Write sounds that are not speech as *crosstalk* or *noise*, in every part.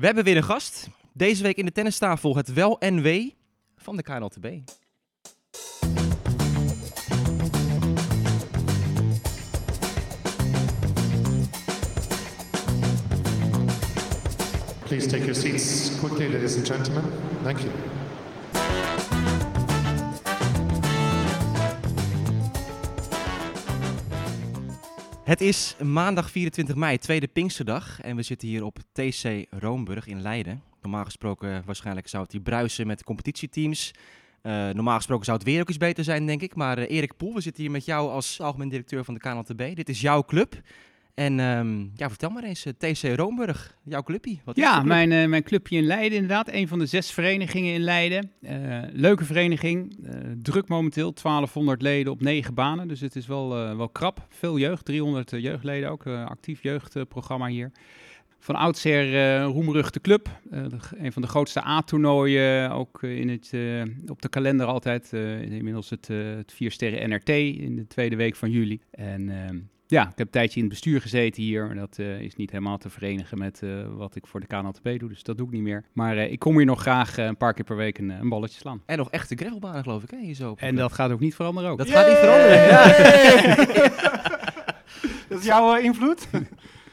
We hebben weer een gast. Deze week in de tennistafel het wel NW van de KNLTB. Please take your seats quickly, ladies and gentlemen. Thank you. Het is maandag 24 mei, tweede Pinksterdag. En we zitten hier op TC Roomburg in Leiden. Normaal gesproken waarschijnlijk zou het hier bruisen met competitieteams. Uh, normaal gesproken zou het weer ook eens beter zijn, denk ik. Maar uh, Erik Poel, we zitten hier met jou als algemeen directeur van de KNLTB. Dit is jouw club. En um, ja, vertel maar eens, uh, TC Roomburg, jouw clubje. Wat is ja, club? mijn, uh, mijn clubje in Leiden inderdaad. Een van de zes verenigingen in Leiden. Uh, leuke vereniging, druk momenteel, 1200 leden op negen banen. Dus het is wel, wel krap. Veel jeugd, 300 jeugdleden ook. actief jeugdprogramma hier. Van oudsher uh, roemruchte club. een van de grootste A-toernooien, ook in het, op de kalender altijd. inmiddels het, het vier sterren NRT in de tweede week van juli. En ehm, ja, ik heb een tijdje in het bestuur gezeten hier. Dat uh, is niet helemaal te verenigen met uh, wat ik voor de KNLTB doe, dus dat doe ik niet meer. Maar uh, ik kom hier nog graag een paar keer per week een, een, balletje slaan. En nog echte gravelbanen geloof ik, hè? Hier zo en dat gaat ook niet veranderen ook. Dat gaat niet veranderen. Ja. *laughs* dat is jouw invloed?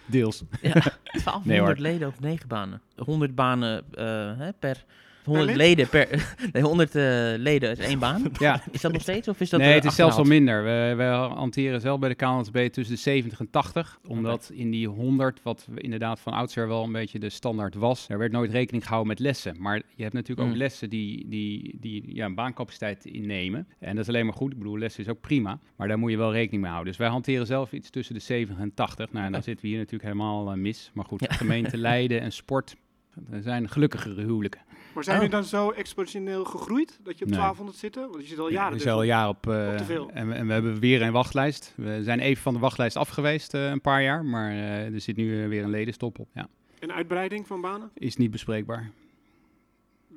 Deels. Ja, *laughs* 1200 nee, leden op negen banen. 100 banen hè, per 100 leden per. *laughs* Nee, 100 uh, leden is één baan. Ja. Is dat nog steeds? Of is dat nee, het is zelfs al minder. We, we hanteren zelf bij de KNSB tussen de 70 en 80. Omdat okay. in die 100, wat inderdaad van oudsher wel een beetje de standaard was, er werd nooit rekening gehouden met lessen. Maar je hebt natuurlijk mm. ook lessen die, die, die ja, een baancapaciteit innemen. En dat is alleen maar goed. Ik bedoel, lessen is ook prima. Maar daar moet je wel rekening mee houden. Dus wij hanteren zelf iets tussen de 70 en 80. Nou, en dan zitten we hier natuurlijk helemaal uh, mis. Maar goed, ja. gemeente *laughs* Leiden en sport. Er zijn gelukkigere huwelijken. Maar zijn jullie oh. dan zo exponentieel gegroeid dat je op nee. 1200 zit? Want je zit al jaren. Ja, dus al een jaar op, uh, op te veel. En, en, we hebben weer een wachtlijst. We zijn even van de wachtlijst afgeweest uh, een paar jaar, maar uh, er zit nu weer een ledenstop op. Ja. En uitbreiding van banen? Is niet bespreekbaar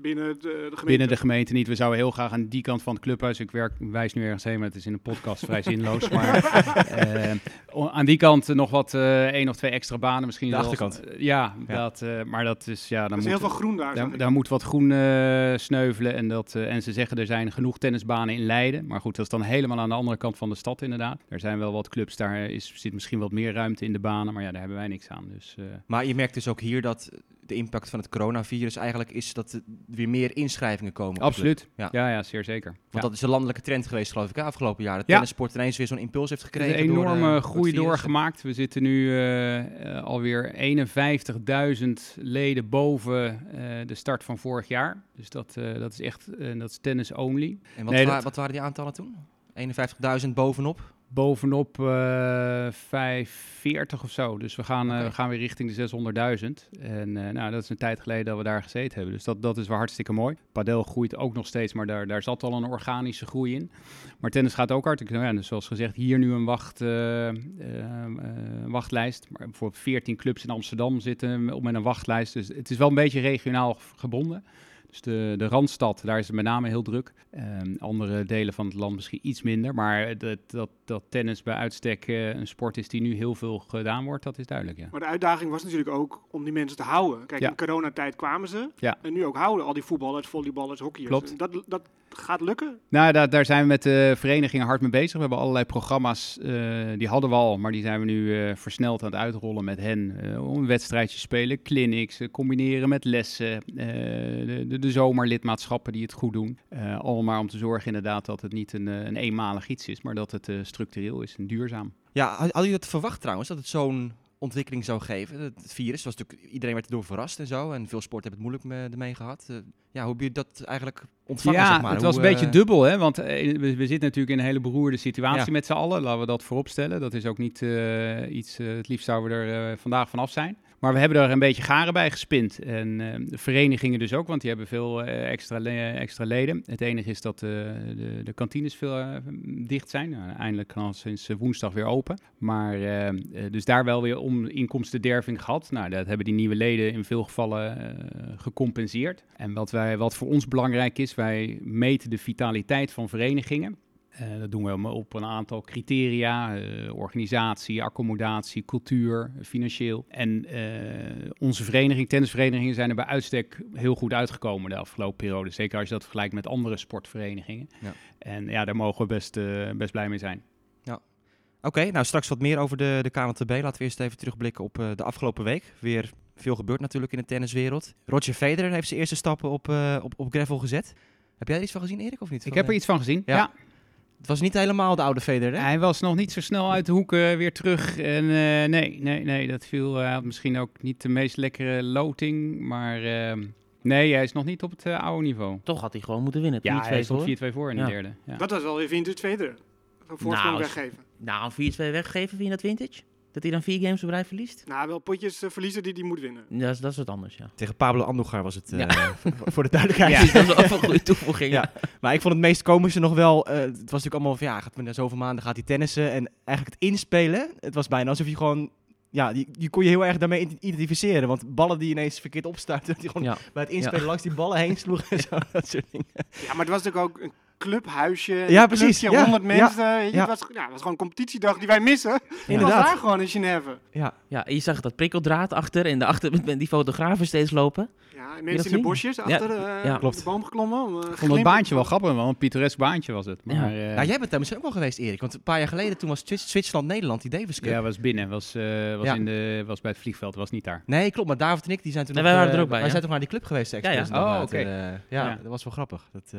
binnen de, de, gemeente? Binnen de gemeente niet. We zouden heel graag aan die kant van het clubhuis. Ik werk, wijs nu ergens heen, maar het is in een podcast vrij *laughs* zinloos. Maar uh, aan die kant nog wat uh, één of twee extra banen misschien. De achterkant. Uh, ja, ja, Dat, maar dat is ja. Dan er is moet, heel veel groen daar. Daar, daar moet wat groen sneuvelen en dat en ze zeggen er zijn genoeg tennisbanen in Leiden. Maar goed, dat is dan helemaal aan de andere kant van de stad inderdaad. Er zijn wel wat clubs daar is zit misschien wat meer ruimte in de banen, maar ja, daar hebben wij niks aan. Dus. Maar je merkt dus ook hier dat de impact van het coronavirus eigenlijk is dat er weer meer inschrijvingen komen. Absoluut. Ja. ja. Ja, zeer zeker. Want ja. dat is een landelijke trend geweest, geloof ik, afgelopen jaar. Dat ja. tennissport ineens weer zo'n impuls heeft gekregen. Een enorme door, uh, groei doorgemaakt. We zitten nu uh, alweer 51.000 leden boven uh, de start van vorig jaar. Dus dat, dat is echt, dat is tennis only. En wat, nee, wa dat... wat waren die aantallen toen? 51.000 bovenop? Bovenop uh, eh, 540 of zo. Dus we gaan, uh, we gaan weer richting de 600.000. En uh, nou, dat is een tijd geleden dat we daar gezeten hebben. Dus dat, dat is wel hartstikke mooi. Padel groeit ook nog steeds, maar daar, daar zat al een organische groei in. Maar tennis gaat ook hard. Nou ja, dus zoals gezegd, hier nu een wacht, wachtlijst. Maar bijvoorbeeld 14 clubs in Amsterdam zitten op met een wachtlijst. Dus het is wel een beetje regionaal gebonden. Dus de, de Randstad, daar is het met name heel druk. Um, andere delen van het land misschien iets minder. Maar dat, dat, dat tennis bij uitstek uh, een sport is die nu heel veel gedaan wordt, dat is duidelijk. Ja. Maar de uitdaging was natuurlijk ook om die mensen te houden. Kijk, ja. in coronatijd kwamen ze. Ja. En nu ook houden al die voetballers, volleyballers, hockeyers. Klopt. Dat, dat gaat lukken? Nou, daar, daar zijn we met de verenigingen hard mee bezig. We hebben allerlei programma's, uh, die hadden we al, maar die zijn we nu uh, versneld aan het uitrollen met hen. Uh, om wedstrijdjes spelen, clinics, combineren met lessen, de, de, de, zomerlidmaatschappen die het goed doen. allemaal om te zorgen inderdaad dat het niet een, een eenmalig iets is, maar dat het structureel is en duurzaam. Ja, had, had je dat verwacht trouwens, dat het zo'n ontwikkeling zou geven. Het virus was natuurlijk, iedereen werd erdoor verrast en zo. En veel sport hebben het moeilijk ermee gehad. Uh, ja, hoe heb je dat eigenlijk ontvangen? Ja, zeg maar? het was een beetje uh, dubbel, hè? Want uh, we, we, zitten natuurlijk in een hele beroerde situatie ja. met z'n allen. Laten we dat vooropstellen. Dat is ook niet iets, het liefst zouden we er vandaag vanaf zijn. Maar we hebben er een beetje garen bij gespind. En de verenigingen dus ook, want die hebben veel extra, le extra leden. Het enige is dat de, de, kantines veel dicht zijn. Nou, eindelijk kan sinds woensdag weer open. Maar dus daar wel weer om inkomstenderving gehad. Nou, dat hebben die nieuwe leden in veel gevallen gecompenseerd. En wat, wij, wat voor ons belangrijk is, wij meten de vitaliteit van verenigingen. Dat doen we op een aantal criteria: organisatie, accommodatie, cultuur, financieel. En onze vereniging, tennisverenigingen, zijn er bij uitstek heel goed uitgekomen de afgelopen periode. Zeker als je dat vergelijkt met andere sportverenigingen. Ja. En ja, daar mogen we best, best blij mee zijn. Oké, nou straks wat meer over de, de KNTB. Laten we eerst even terugblikken op de afgelopen week. Weer veel gebeurd natuurlijk in de tenniswereld. Roger Federer heeft zijn eerste stappen op, op, op gravel gezet. Heb jij er iets van gezien, Erik, of niet? Ik heb er iets van gezien, ja. Het was niet helemaal de oude Federer, hè? Hij was nog niet zo snel uit de hoeken weer terug. En uh, nee, nee, nee, dat viel had misschien ook niet de meest lekkere loting, maar... Ehm, nee, hij is nog niet op het oude niveau. Toch had hij gewoon moeten winnen. Ja, hij stond 4-2 voor in de derde. Ja. Dat was wel weer vintage Federer. Een voorsprong nou, weggeven. Nou, een 4-2 weggeven, vind je dat vintage? Dat hij dan vier games op rij verliest? Nou, wel potjes uh, verliezen die hij moet winnen. Ja, dat is, dat is wat anders, ja. Tegen Pablo Andujar was het, uh, voor de duidelijkheid. *laughs* Ja, dat was een goede toevoeging. Ja. Maar ik vond het meest komische nog wel, uh, het was natuurlijk allemaal van, ja, gaat na zoveel maanden gaat hij tennissen. En eigenlijk het inspelen, het was bijna alsof je gewoon ja, die, die kon je heel erg daarmee identificeren. Want ballen die ineens verkeerd opstarten, *laughs* die gewoon bij het inspelen langs die ballen heen sloegen en *laughs* zo, dat soort dingen. Ja, maar het was natuurlijk ook een clubhuisje. Ja, precies. Ja, 100 mensen. Ja, ja. Het, was, ja, het was gewoon een competitiedag die wij missen. *laughs* Inderdaad. was daar gewoon in Genève. Ja. ja, en je zag dat prikkeldraad achter en de achter met die fotografen steeds lopen. Ja, mensen in de bosjes achter uh, Klopt. de boom geklommen. Om, uh, ik vond het baantje wel grappig, wel een pittoresk baantje was het. Maar, ja. Uh, ja, jij bent daar misschien ook wel geweest, Erik. Want een paar jaar geleden toen was Zwitserland-Nederland die Davis Cup. Ja, was binnen. Was, was, in de, was bij het vliegveld, was niet daar. Nee, klopt. Maar David en ik die zijn toen nee, nog, wij waren er ook bij. Wij zijn toch naar die club geweest. Ja, ja. Oh, oké. ja, dat was wel grappig. Dat,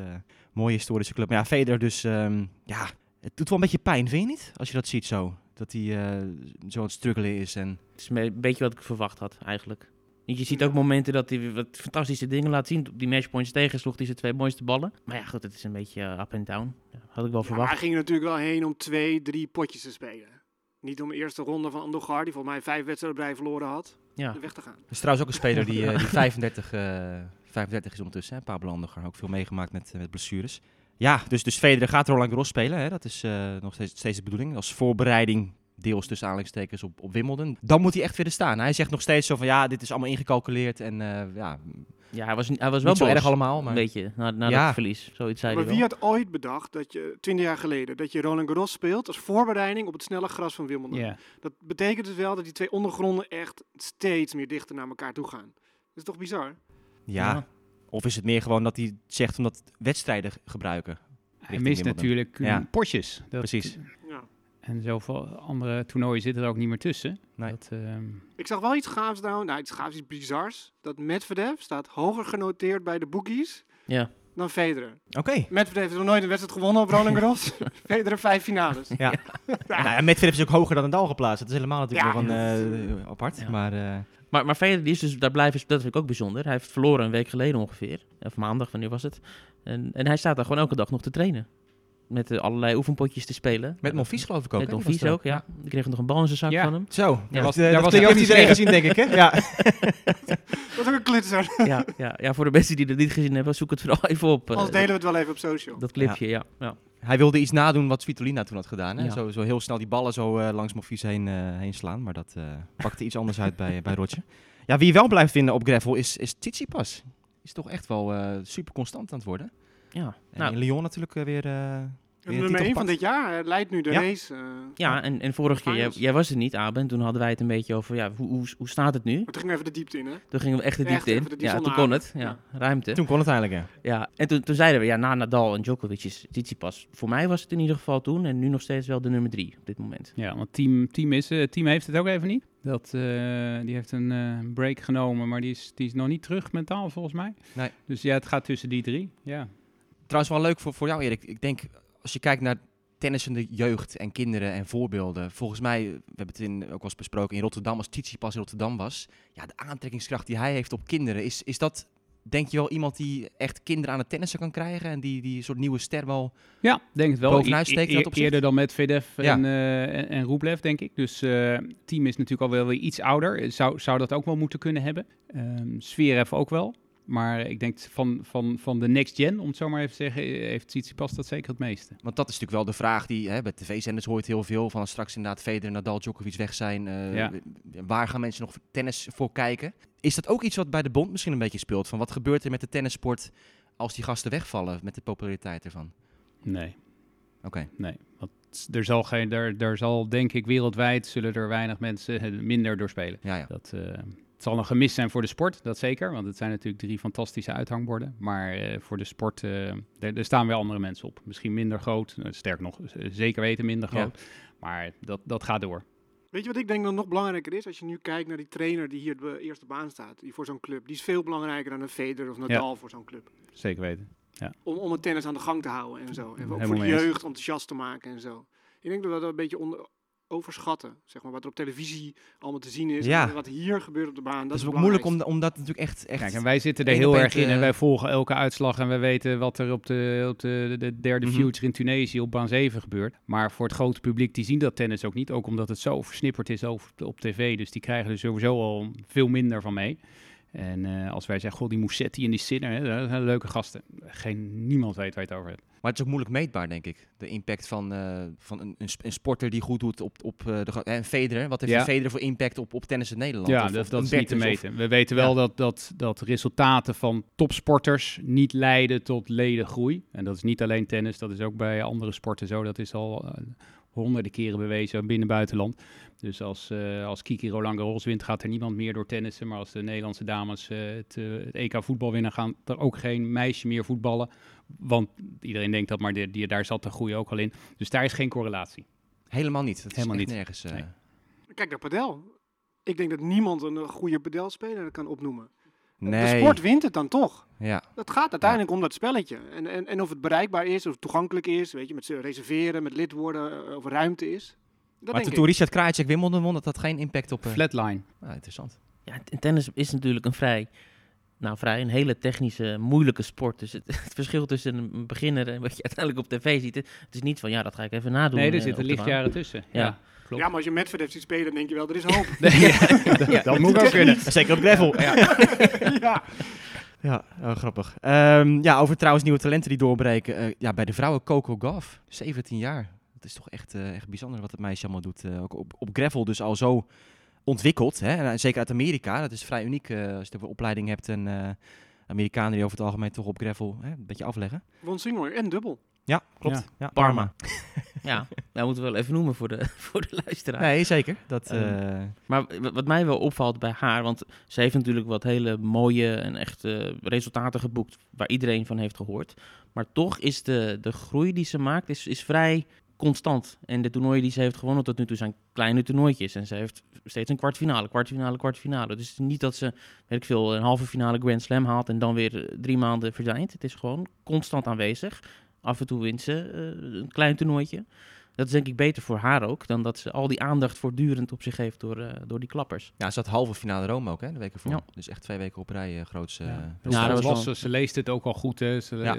mooie historische club. Maar ja, Federer dus, um, ja, het doet wel een beetje pijn, vind je niet? Als je dat ziet zo, dat hij uh, zo aan het struggelen is. En... Het is een beetje wat ik verwacht had, eigenlijk. Je ziet ook momenten dat hij wat fantastische dingen laat zien. Op die matchpoints tegen sloeg hij zijn twee mooiste ballen. Maar ja, goed, het is een beetje uh, up en down. Ja, had ik wel verwacht. hij ging natuurlijk wel heen om twee, drie potjes te spelen. Niet om de eerste ronde van Andogar, die volgens mij vijf wedstrijden bij verloren had, ja. weg te gaan. Er is trouwens ook een speler die, uh, die *laughs* 35, uh, 35 is ondertussen, hè, Pablo Andogar. Ook veel meegemaakt met, met blessures. Ja, dus, dus Federer gaat Roland Garros spelen. Hè? Dat is uh, nog steeds, steeds de bedoeling. Als voorbereiding deels tussen aanleidingstekens op, op Wimbledon. Dan moet hij echt weer er staan. Hij zegt nog steeds zo van ja, dit is allemaal ingecalculeerd. En uh, ja, ja, hij was, hij was wel zo erg allemaal. Maar... Een beetje, na, na ja. dat verlies. Zoiets zei maar wie had ooit bedacht dat je, twintig jaar geleden, dat je Roland Garros speelt als voorbereiding op het snelle gras van Wimbledon? Yeah. Dat betekent dus wel dat die twee ondergronden echt steeds meer dichter naar elkaar toe gaan. Dat is toch bizar? Ja. ja. Of is het meer gewoon dat hij zegt omdat wedstrijden gebruiken? Hij mist natuurlijk ja. potjes. Dat, Precies. Ja. En zoveel andere toernooien zitten er ook niet meer tussen. Nee. Dat, ehm, Ik zag wel iets gaafs nou, nou iets gaafs, iets bizars. Dat Medvedev staat hoger genoteerd bij de bookies ja. dan Federer. Oké. Okay. Medvedev heeft nog nooit een wedstrijd gewonnen op Roland Garros. *laughs* Federer vijf finales. Ja. ja. Nou, Medvedev is ook hoger dan Nadal geplaatst. Dat is helemaal natuurlijk wel uh, apart. Maar... Uh, maar, maar die is dus, daar blijven, dat vind ik ook bijzonder. Hij heeft verloren een week geleden ongeveer. Of maandag, wanneer was het? En, en hij staat daar gewoon elke dag nog te trainen. Met uh, allerlei oefenpotjes te spelen. Met Monfils geloof ik ook. Met Monfils ook, ja. Ik kreeg nog een bal in zijn zak van hem. Zo, ja. was, uh, daar was ik niet gezien, denk ik. Hè? *laughs* Ja. *laughs* dat is ook een klitser. ja, ja, ja, voor de mensen die het niet gezien hebben, zoek het vooral even op. Uh, Anders delen we het wel even op social. Dat clipje, ja. ja. Hij wilde iets nadoen wat Svitolina toen had gedaan. Hè? Zo, zo heel snel die ballen zo langs Monfils heen, heen slaan. Maar dat pakte iets anders uit bij, bij Roger. Ja, wie wel blijft winnen op gravel is, is Tsitsipas. Is toch echt wel super constant aan het worden. Ja. En nou, Lyon natuurlijk weer nummer 1 van dit jaar leidt nu de race. Uh, ja, en, en vorige keer, jij, jij, was er niet, Aben. Toen hadden wij het een beetje over, ja, hoe, hoe, hoe staat het nu? Maar toen gingen we even de diepte in, hè? Toen gingen we echt de diepte in. ja, toen kon het. Ja, ruimte. Toen kon het eigenlijk, ja. Ja, en toen, toen zeiden we, ja, na Nadal en Djokovic is Tsitsipas. Voor mij was het in ieder geval toen en nu nog steeds wel de nummer 3 op dit moment. Ja, want team, team, is, uh, team heeft het ook even niet. Dat, uh, die heeft een uh, break genomen, maar die is, die is nog niet terug mentaal volgens mij. Nee. Dus ja, het gaat tussen die drie. Ja. Trouwens wel leuk voor, voor jou Erik. Ik denk, als je kijkt naar tennissende jeugd en kinderen en voorbeelden. Volgens mij, we hebben het in, ook wel eens besproken in Rotterdam, als Titi pas in Rotterdam was. Ja, de aantrekkingskracht die hij heeft op kinderen, is, is dat denk je wel iemand die echt kinderen aan het tennissen kan krijgen en die, die soort nieuwe ster wel Ja, denk het wel. Bovenuit steekt e e eerder dan met Vedev en, uh, en, en Rublev, denk ik. Dus uh, team is natuurlijk al wel weer iets ouder. Zou, zou dat ook wel moeten kunnen hebben. Um, Zverev ook wel. Maar ik denk van, van, van de next gen, om het zo maar even te zeggen, heeft Tsitsipas dat zeker het meeste. Want dat is natuurlijk wel de vraag die, hè, bij tv-zenders hoort heel veel van straks inderdaad Federer, Nadal, Djokovic weg zijn. Uh, Waar gaan mensen nog tennis voor kijken? Is dat ook iets wat bij de bond misschien een beetje speelt? Van wat gebeurt er met de tennissport als die gasten wegvallen met de populariteit ervan? Nee. Oké. Nee, want er zal, geen, er, er zal denk ik wereldwijd zullen er weinig mensen minder door spelen. Ja, ja. Dat, uh, het zal een gemis zijn voor de sport, dat zeker. Want het zijn natuurlijk drie fantastische uithangborden. Maar uh, voor de sport, uh, er, staan weer andere mensen op. Misschien minder groot, sterk nog, zeker weten minder groot. Ja. Maar dat, dat gaat door. Weet je wat ik denk dat nog belangrijker is? Als je nu kijkt naar die trainer die hier de eerste baan staat, die voor zo'n club, die is veel belangrijker dan een Federer of Nadal ja. voor zo'n club. Zeker weten. Ja. Om, om het tennis aan de gang te houden en zo. En ook voor de jeugd enthousiast te maken en zo. Ik denk dat we dat een beetje onder, overschatten. Zeg maar, wat er op televisie allemaal te zien is. Ja. wat hier gebeurt op de baan. Dat is ook moeilijk om, om dat natuurlijk echt, echt... Kijk, en wij zitten er heel erg in en wij volgen elke uitslag en wij weten wat er op de, op de, de derde mm -hmm. future in Tunesië op baan 7 gebeurt. Maar voor het grote publiek, die zien dat tennis ook niet. Ook omdat het zo versnipperd is op, op tv. Dus die krijgen er sowieso al veel minder van mee. En uh, als wij zeggen, goh, die Moussetti en die Sinner, hè, dat zijn leuke gasten. Geen, niemand weet waar je het over hebt. Maar het is ook moeilijk meetbaar, denk ik. De impact van, uh, van een, een, sporter die goed doet op, op uh, de en Federer. Wat heeft ja. Federer voor impact op, op tennis in Nederland? Ja, of, dat, dat is niet te meten. Of, We weten wel ja. dat, dat, dat resultaten van topsporters niet leiden tot ledengroei. En dat is niet alleen tennis, dat is ook bij andere sporten zo. Dat is al honderden keren bewezen binnen buitenland. Dus als, uh, als Kiki Roland Garros wint, gaat er niemand meer door tennissen. Maar als de Nederlandse dames uh, het, uh, het, EK voetbal winnen, gaan er ook geen meisje meer voetballen. Want iedereen denkt dat, maar die, die, daar zat de groei ook al in. Dus daar is geen correlatie. Helemaal niet. Dat Helemaal niet. nergens. Nee. Kijk naar padel. Ik denk dat niemand een goede padelspeler kan opnoemen. Nee. De sport wint het dan toch. Ja. Dat gaat uiteindelijk ja. om dat spelletje. En, en, en of het bereikbaar is, of toegankelijk is, weet je, met reserveren, met lid worden, of ruimte is. Dat maar toen Richard Krajicek Wimbledon won, dat had geen impact op... Uh... Flatline. Ah, interessant. Ja, tennis is natuurlijk een vrij, nou vrij, een hele technische, moeilijke sport. Dus het, *laughs* het verschil tussen een beginner en wat je uiteindelijk op tv ziet, het is niet van, ja, dat ga ik even nadoen. Nee, er zitten lichtjaren tussen. Ja. ja. Klopt. Ja, maar als je Medvedev ziet spelen, dan denk je wel, er is hoop. *laughs* nee, ja, dat, dat moet ook kunnen. Zeker op gravel. ja. *laughs* ja. Ja, oh, grappig. Um, ja, over trouwens nieuwe talenten die doorbreken. Uh, ja, bij de vrouwen Coco Gauff, 17 jaar. Dat is toch echt, uh, echt bijzonder wat het meisje allemaal doet. Uh, ook op, op gravel dus al zo ontwikkeld. Hè? En, zeker uit Amerika. Dat is vrij uniek als je de opleiding hebt. En Amerikanen die over het algemeen toch op gravel hè, een beetje afleggen. Won single en dubbel. Ja, klopt. Ja. ja Parma. ja, dat moeten we wel even noemen voor de, *laughs* voor de luisteraar. Nee, zeker. Dat, uh... Maar wat mij wel opvalt bij haar, want ze heeft natuurlijk wat hele mooie en echt uh, resultaten geboekt waar iedereen van heeft gehoord. Maar toch is de, de groei die ze maakt, is, is vrij constant. En de toernooien die ze heeft gewonnen tot nu toe zijn kleine toernooitjes. En ze heeft steeds een kwartfinale, kwartfinale, kwartfinale. Dus het is niet dat ze, weet ik veel, een halve finale Grand Slam haalt en dan weer drie maanden verdwijnt. Het is gewoon constant aanwezig. Af en toe wint ze uh, een klein toernooitje. Dat is denk ik beter voor haar ook, dan dat ze al die aandacht voortdurend op zich heeft door, uh, door die klappers. Ja, ze had halve finale Rome ook, hè, de weken voor. Ja. Dus echt twee weken op rij uh, grootste. Ja, ja dat was, wel... ze leest het ook al goed, hè. Ze, ja.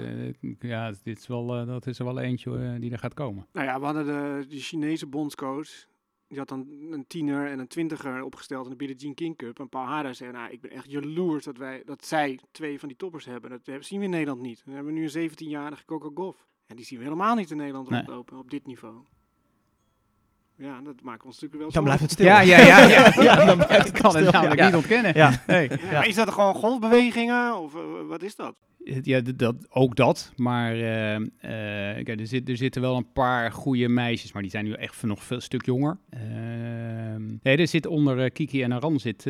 ja, dit is wel, dat is er wel eentje die er gaat komen. Nou ja, we hadden de, de Chinese bondscoach, die had dan een tiener en een twintiger opgesteld in de Billie Jean King Cup. En Paul Hara zei, nou, ik ben echt jaloers dat, wij, dat zij twee van die toppers hebben. Dat zien we in Nederland niet. We hebben nu een 17-jarige Coco Goff. En die zien we helemaal niet in Nederland nee. rondlopen op dit niveau. Ja, dat maakt ons natuurlijk wel Dan blijft het stil. Ja, ja, ja. ja, *laughs* ja dan blijft het kan het namelijk ja. niet ontkennen. Ja. Nee. Ja, is dat gewoon golfbewegingen of uh, wat is dat? Ja, dat, ook dat. Maar uh, uh, kijk, er, zit, er zitten wel een paar goede meisjes, maar die zijn nu echt nog veel stuk jonger. nee, er zit onder Kiki en Aran zit,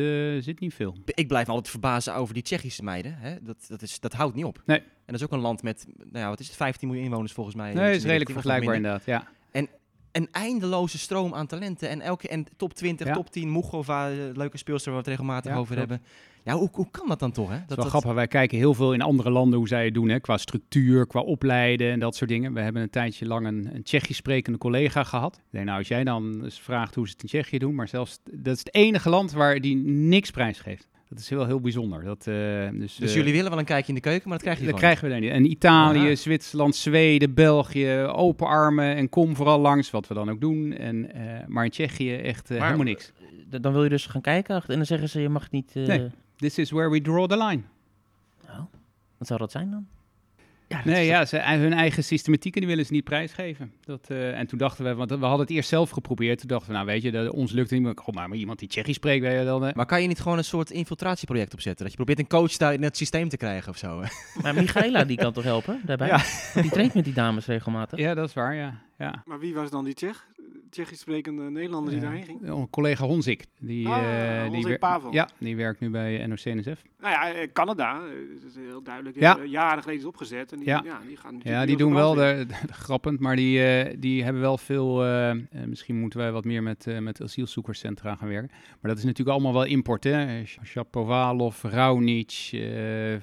zit niet veel. Ik blijf altijd verbazen over die Tsjechische meiden. Hè? Dat, dat, is, dat houdt niet op. Nee. En dat is ook een land met, nou ja, wat is het, 15 miljoen inwoners volgens mij. Nee, dat is redelijk vergelijkbaar inderdaad, ja. En een eindeloze stroom aan talenten. En elke en top 20, ja. top 10, Mugova, leuke speelster waar we het regelmatig ja, over klopt. hebben. Ja, hoe, hoe kan dat dan toch? Hè? Dat, dat is wel grappig. Wij kijken heel veel in andere landen hoe zij het doen. Hè? Qua structuur, qua opleiden en dat soort dingen. We hebben een tijdje lang een, een Tsjechisch sprekende collega gehad. Ik denk, nou, als jij dan eens vraagt hoe ze het in Tsjechië doen. Maar zelfs, dat is het enige land waar die niks prijs geeft. Dat is wel heel bijzonder. Dat, uh, dus dus uh, jullie willen wel een kijkje in de keuken, maar dat krijg je Dat krijgen we dan niet. En Italië, Aha. Zwitserland, Zweden, België, open armen en kom vooral langs, wat we dan ook doen. En, uh, maar in Tsjechië echt maar, helemaal niks. Dan wil je dus gaan kijken en dan zeggen ze je mag niet... Nee, this is where we draw the line. Nou, wat zou dat zijn dan? Ja, nee, ja, ze, hun eigen systematieken die willen ze niet prijsgeven. Dat, uh, en toen dachten we, want we hadden het eerst zelf geprobeerd. Toen dachten we, nou weet je, dat, ons lukt het niet. Kom maar, maar iemand die Tsjechisch spreekt, weet je dan. Uh. Maar kan je niet gewoon een soort infiltratieproject opzetten? Dat je probeert een coach daar in het systeem te krijgen of zo? *laughs* Maar Michaela, die kan toch helpen daarbij? Ja. Die traint met die dames regelmatig. Ja, dat is waar, ja. ja. Maar wie was dan die Tsjech? Tsjechisch sprekende Nederlander die daarheen ging? Een collega Honzik. Die, ah, uh, die Pavel. Ja, die werkt nu bij NOC-NSF. Nou ja, eh, Canada, dat is heel duidelijk. Ja. Jaren geleden is opgezet. En die, ja. ja die gaan Ja, die doen wel, de, de, grappend, maar die, uh, die hebben wel veel... Uh, misschien moeten wij wat meer met, uh, met asielzoekerscentra gaan werken. Maar dat is natuurlijk allemaal wel import, hè. Shapovalov, Raunic,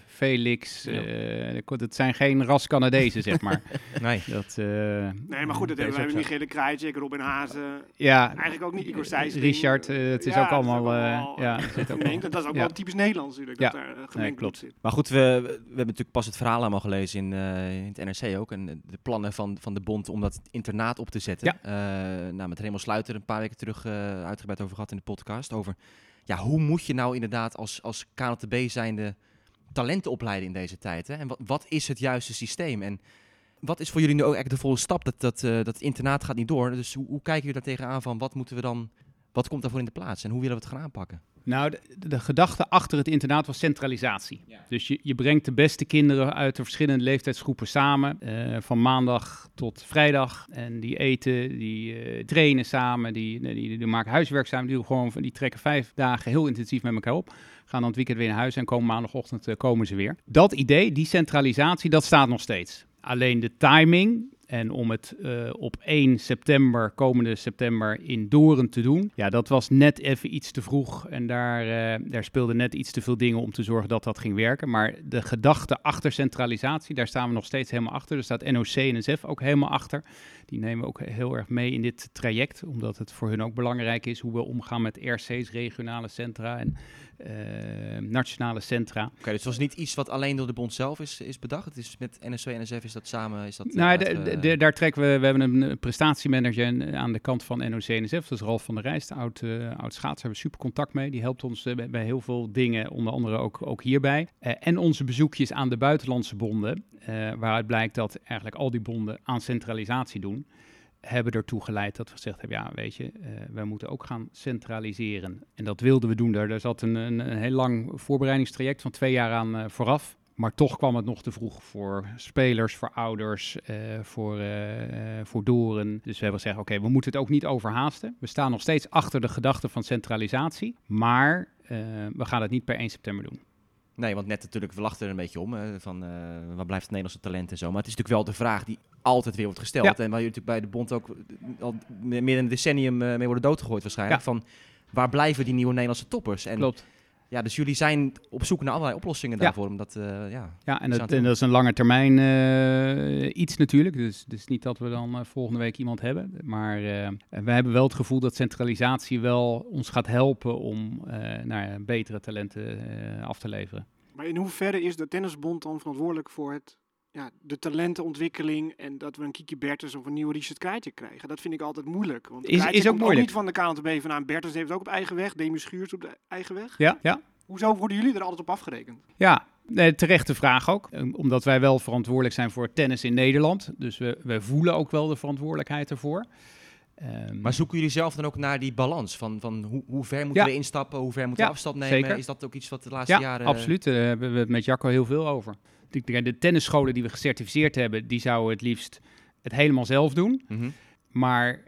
Felix. Ja. dat zijn geen ras Canadezen, zeg maar. *laughs* nee. Dat, nee, maar goed, dat hebben wij met Michele Krajcek, Robin Hazen. Ja. Eigenlijk ook niet Igor Sijsling. Richard, het is ook allemaal... ja, zit ook dat is ook wel typisch Nederlands natuurlijk. Daar gemengd klopt. zit. Maar goed, we, we hebben natuurlijk pas het verhaal allemaal gelezen in, uh, in het NRC ook. En de plannen van, van de bond om dat internaat op te zetten. Ja. Uh, nou, met Raymond Sluiter een paar weken terug uitgebreid over gehad in de podcast. Over ja, hoe moet je nou inderdaad als, als KNTB zijnde talenten opleiden in deze tijd? Hè? En wat, wat is het juiste systeem? En wat is voor jullie nu ook echt de volle stap? Dat, dat, uh, dat internaat gaat niet door. Dus hoe, hoe kijken jullie daar tegenaan van wat moeten we dan, wat komt daarvoor in de plaats? En hoe willen we het gaan aanpakken? Nou, de, de, gedachte achter het internaat was centralisatie. Dus je, je brengt de beste kinderen uit de verschillende leeftijdsgroepen samen. Uh, van maandag tot vrijdag. En die eten, die uh, trainen samen, die, die, die, die, maken huiswerk samen. Die, gewoon, die trekken vijf dagen heel intensief met elkaar op. Gaan dan het weekend weer naar huis en komen maandagochtend uh, komen ze weer. Dat idee, die centralisatie, dat staat nog steeds. Alleen de timing en om het uh, op 1 september, komende september, in Doren te doen. Ja, dat was net even iets te vroeg. En daar, uh, daar speelden net iets te veel dingen om te zorgen dat dat ging werken. Maar de gedachte achter centralisatie, daar staan we nog steeds helemaal achter. Er staat NOC en NSF ook helemaal achter. Die nemen we ook heel erg mee in dit traject, omdat het voor hun ook belangrijk is hoe we omgaan met RC's, regionale centra en uh, nationale centra. Oké, okay, dus het was niet iets wat alleen door de bond zelf is, is bedacht. Het is met NSW en NSF is dat samen. Is dat, nou, de, de, de, daar trekken we. We hebben een prestatiemanager aan de kant van NOC NSF. Dat is Ralf van der Rijst, oud, uh, oud schaats. Daar hebben we super contact mee. Die helpt ons uh, bij heel veel dingen, onder andere ook, ook hierbij. en onze bezoekjes aan de buitenlandse bonden, waaruit blijkt dat eigenlijk al die bonden aan centralisatie doen hebben ertoe geleid dat we gezegd hebben, ja, weet je, uh, wij moeten ook gaan centraliseren. En dat wilden we doen. Daar, daar zat een, een, een heel lang voorbereidingstraject van twee jaar aan uh, vooraf. Maar toch kwam het nog te vroeg voor spelers, voor ouders, uh, voor, voor doren. Dus we hebben gezegd, oké, we moeten het ook niet overhaasten. We staan nog steeds achter de gedachte van centralisatie. Maar we gaan het niet per 1 september doen. Nee, want net natuurlijk, we lachten er een beetje om. van uh, wat blijft het Nederlandse talent en zo. Maar het is natuurlijk wel de vraag die altijd weer wordt gesteld. En waar jullie natuurlijk bij de bond ook al meer dan een decennium uh, mee worden doodgegooid waarschijnlijk. Van waar blijven die nieuwe Nederlandse toppers? En Klopt. Ja, dus jullie zijn op zoek naar allerlei oplossingen daarvoor. Omdat, uh, ja, ja en, dat, en dat is een lange termijn iets natuurlijk. Dus, dus niet dat we dan volgende week iemand hebben. Maar we hebben wel het gevoel dat centralisatie wel ons gaat helpen om nou betere talenten af te leveren. Maar in hoeverre is de Tennisbond dan verantwoordelijk voor het, ja, de talentenontwikkeling en dat we een Kiki Bertens of een nieuwe Richard Krijtje krijgen? Dat vind ik altijd moeilijk. Want is, is ook moeilijk. niet van de KNTB vandaan. Bertens heeft het ook op eigen weg. Demi Schuurs op de eigen weg. Ja, ja. Hoezo worden jullie er altijd op afgerekend? Ja, Nee, terechte vraag ook. Omdat wij wel verantwoordelijk zijn voor tennis in Nederland. Dus we, we voelen ook wel de verantwoordelijkheid ervoor. Um, maar zoeken jullie zelf dan ook naar die balans? Van, van hoe, hoe ver moeten we instappen, hoe ver moeten we afstand nemen? Zeker. Is dat ook iets wat de laatste ja, jaren... absoluut. Daar hebben we het met Jacco heel veel over. De, de tennisscholen die we gecertificeerd hebben, die zouden het liefst het helemaal zelf doen. Mm -hmm. Maar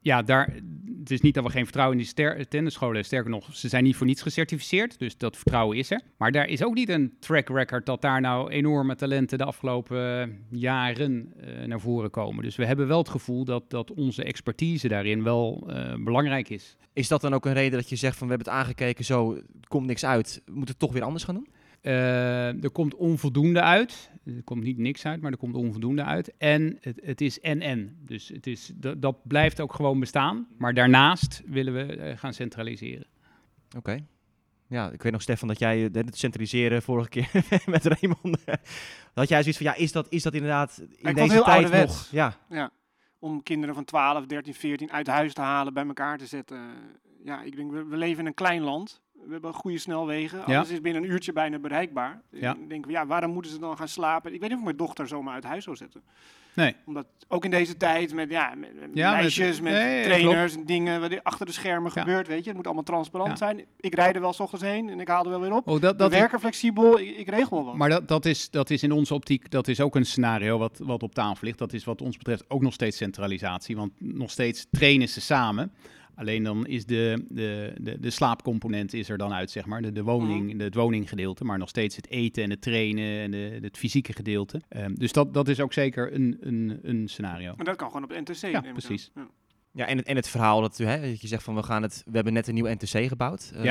ja, daar, het is niet dat we geen vertrouwen in die tennisscholen. Sterker nog, ze zijn niet voor niets gecertificeerd. Dus dat vertrouwen is er. Maar daar is ook niet een track record dat daar nou enorme talenten de afgelopen jaren uh, naar voren komen. Dus we hebben wel het gevoel dat, dat onze expertise daarin wel uh, belangrijk is. Is dat dan ook een reden dat je zegt van we hebben het aangekeken, zo komt niks uit. We moeten het toch weer anders gaan doen? Uh, er komt onvoldoende uit. Er komt niet niks uit, maar er komt onvoldoende uit. En het, het is en-en. Dus het is, dat, dat, blijft ook gewoon bestaan. Maar daarnaast willen we uh, gaan centraliseren. Oké. Okay. Ja, ik weet nog, Stefan, dat jij het centraliseren vorige keer *laughs* met Raymond... dat jij zoiets van, ja, is dat, is dat inderdaad in ik deze tijd nog... Ja. ja. Om kinderen van 12, 13, 14 uit huis te halen, bij elkaar te zetten. Ja, ik denk, we, we leven in een klein land. We hebben goede snelwegen. Ja. Alles is binnen een uurtje bijna bereikbaar. Ja. Ik denk, ja, waarom moeten ze dan gaan slapen? Ik weet niet of ik mijn dochter zomaar uit huis zou zetten. Nee. Omdat ook in deze tijd met, ja, met, meisjes, met, nee, trainers en dingen wat er achter de schermen Ja. gebeurt, weet je. Het moet allemaal transparant Ja. zijn. Ik rijd er wel s ochtends heen en ik haal er wel weer op. Oh, dat, We dat is- werken flexibel, ik, ik regel wel wat. Maar dat, dat, is, dat is in onze optiek, dat is ook een scenario wat, wat op tafel ligt. Dat is wat ons betreft ook nog steeds centralisatie. Want nog steeds trainen ze samen. Alleen dan is de, de, de, de slaapcomponent is er dan uit, zeg maar. De, de woning, de, het woninggedeelte. Maar nog steeds het eten en het trainen en de, het fysieke gedeelte. Ehm, dus dat, dat is ook zeker een, een, een scenario. En dat kan gewoon op de NTC. Ja, precies. Ja. Ja, en het, en het verhaal dat, hè, dat je zegt van we gaan het, we hebben net een nieuw NTC gebouwd. eh,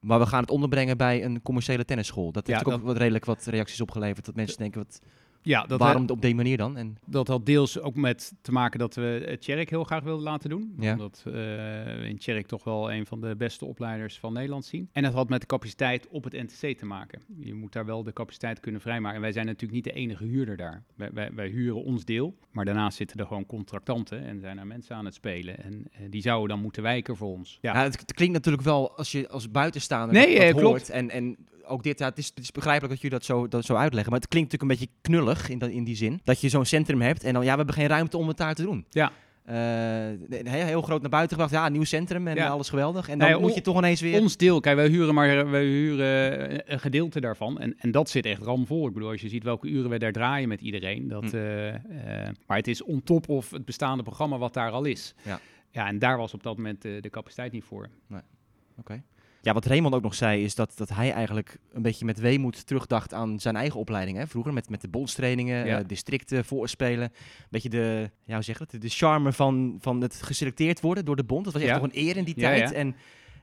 Maar we gaan het onderbrengen bij een commerciële tennisschool. Dat heeft Ja, ook dat- wat redelijk wat reacties opgeleverd. Dat mensen denken, wat, Ja, dat, waarom op deze manier dan? En, Dat had deels ook met te maken dat we het Tjerk heel graag wilden laten doen. Ja. Omdat eh, we in Tjerk toch wel een van de beste opleiders van Nederland zien. En dat had met de capaciteit op het NTC te maken. Je moet daar wel de capaciteit kunnen vrijmaken. En wij zijn natuurlijk niet de enige huurder daar. Wij, wij, wij huren ons deel, maar daarnaast zitten er gewoon contractanten en zijn er mensen aan het spelen. En eh, die zouden dan moeten wijken voor ons. Ja, ja. het, het klinkt natuurlijk wel als je als buitenstaander Nee, dat, dat eh, klopt. hoort. En, en ook dit, ja, het, is, het is begrijpelijk dat jullie dat zo, dat zo uitleggen. Maar het klinkt natuurlijk een beetje knullig in, dat, in die zin. Dat je zo'n centrum hebt en dan, ja, we hebben geen ruimte om het daar te doen. Ja. Nee, heel, groot naar buiten gebracht. Ja, nieuw centrum en Ja. alles geweldig. En dan Nee, moet je toch ineens weer... Ons deel, kijk, wij huren maar wij huren een gedeelte daarvan. En, en dat zit echt ramvol. Ik bedoel, als je ziet welke uren we daar draaien met iedereen. Dat, Hm. eh, eh, maar het is on top of het bestaande programma wat daar al is. Ja. Ja, en daar was op dat moment de capaciteit niet voor. Oké. Ja, wat Raymond ook nog zei, is dat, dat hij eigenlijk een beetje met weemoed terugdacht aan zijn eigen opleiding. Hè? Vroeger met, met de bondstrainingen, Ja. eh, districten, voorspelen. Een beetje de, ja, hoe zeg dat? De charme van, van het geselecteerd worden door de bond. Dat was echt nog een eer in die tijd. En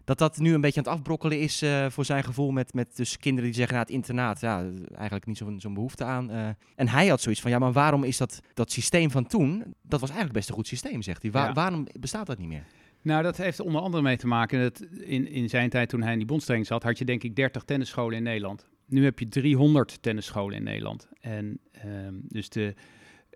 dat dat nu een beetje aan het afbrokkelen is eh, voor zijn gevoel met, met dus kinderen die zeggen, nou, het internaat, ja, eigenlijk niet zo'n zo'n behoefte aan. eh. en hij had zoiets van, ja, maar waarom is dat, dat systeem van toen, dat was eigenlijk best een goed systeem, zegt hij. Ja. Waarom bestaat dat niet meer? Nou, dat heeft onder andere mee te maken dat in, in zijn tijd toen hij in die bondstraining zat, had je denk ik 30 tennisscholen in Nederland. Nu heb je 300 tennisscholen in Nederland. En ehm, dus de,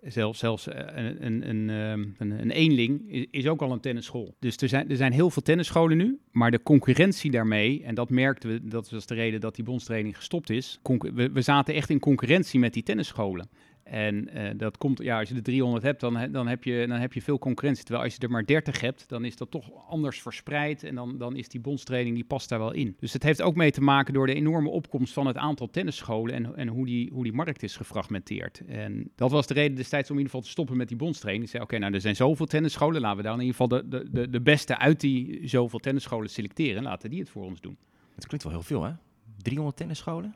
zelfs, zelfs eh, een, een, een, ehm, een, een eenling is, is ook al een tennisschool. Dus er zijn, er zijn heel veel tennisscholen nu, maar de concurrentie daarmee, en dat merkten we, dat was de reden dat die bondstraining gestopt is. We, we zaten echt in concurrentie met die tennisscholen. En eh, dat komt, ja, als je er 300 hebt, dan, dan, heb je, dan heb je veel concurrentie. Terwijl als je er maar 30 hebt, dan is dat toch anders verspreid. En dan, dan is die bondstraining, die past daar wel in. Dus het heeft ook mee te maken door de enorme opkomst van het aantal tennisscholen. En, en hoe, die, hoe die markt is gefragmenteerd. En dat was de reden destijds om in ieder geval te stoppen met die bondstraining. Ik zei, oké, nou er zijn zoveel tennisscholen. Laten we dan in ieder geval de, de, de, de beste uit die zoveel tennisscholen selecteren. Laten die het voor ons doen. Het klinkt wel heel veel, hè? 300 tennisscholen?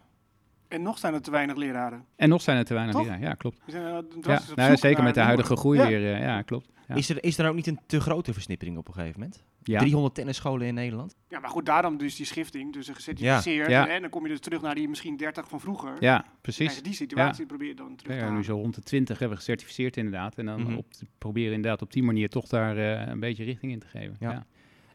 En nog zijn er te weinig leraren. En nog zijn er te weinig Toch? leraren. Ja, klopt. Zijn, eh, Ja, op nou, zeker naar met de huidige groei Ja. weer. eh, ja, klopt. Ja. Is, er, is er ook niet een te grote versnippering op een gegeven moment? Ja. 300 tennisscholen in Nederland? Ja, maar goed, daarom dus die schifting. Dus een gecertificeerd. Ja. En dan kom je dus terug naar die misschien 30 van vroeger. Ja, precies. je die situatie probeer je dan terug Ja, te nu halen. zo rond de 20 hebben we gecertificeerd inderdaad. En dan Mhm. op te proberen inderdaad op die manier toch daar eh, een beetje richting in te geven. Ja.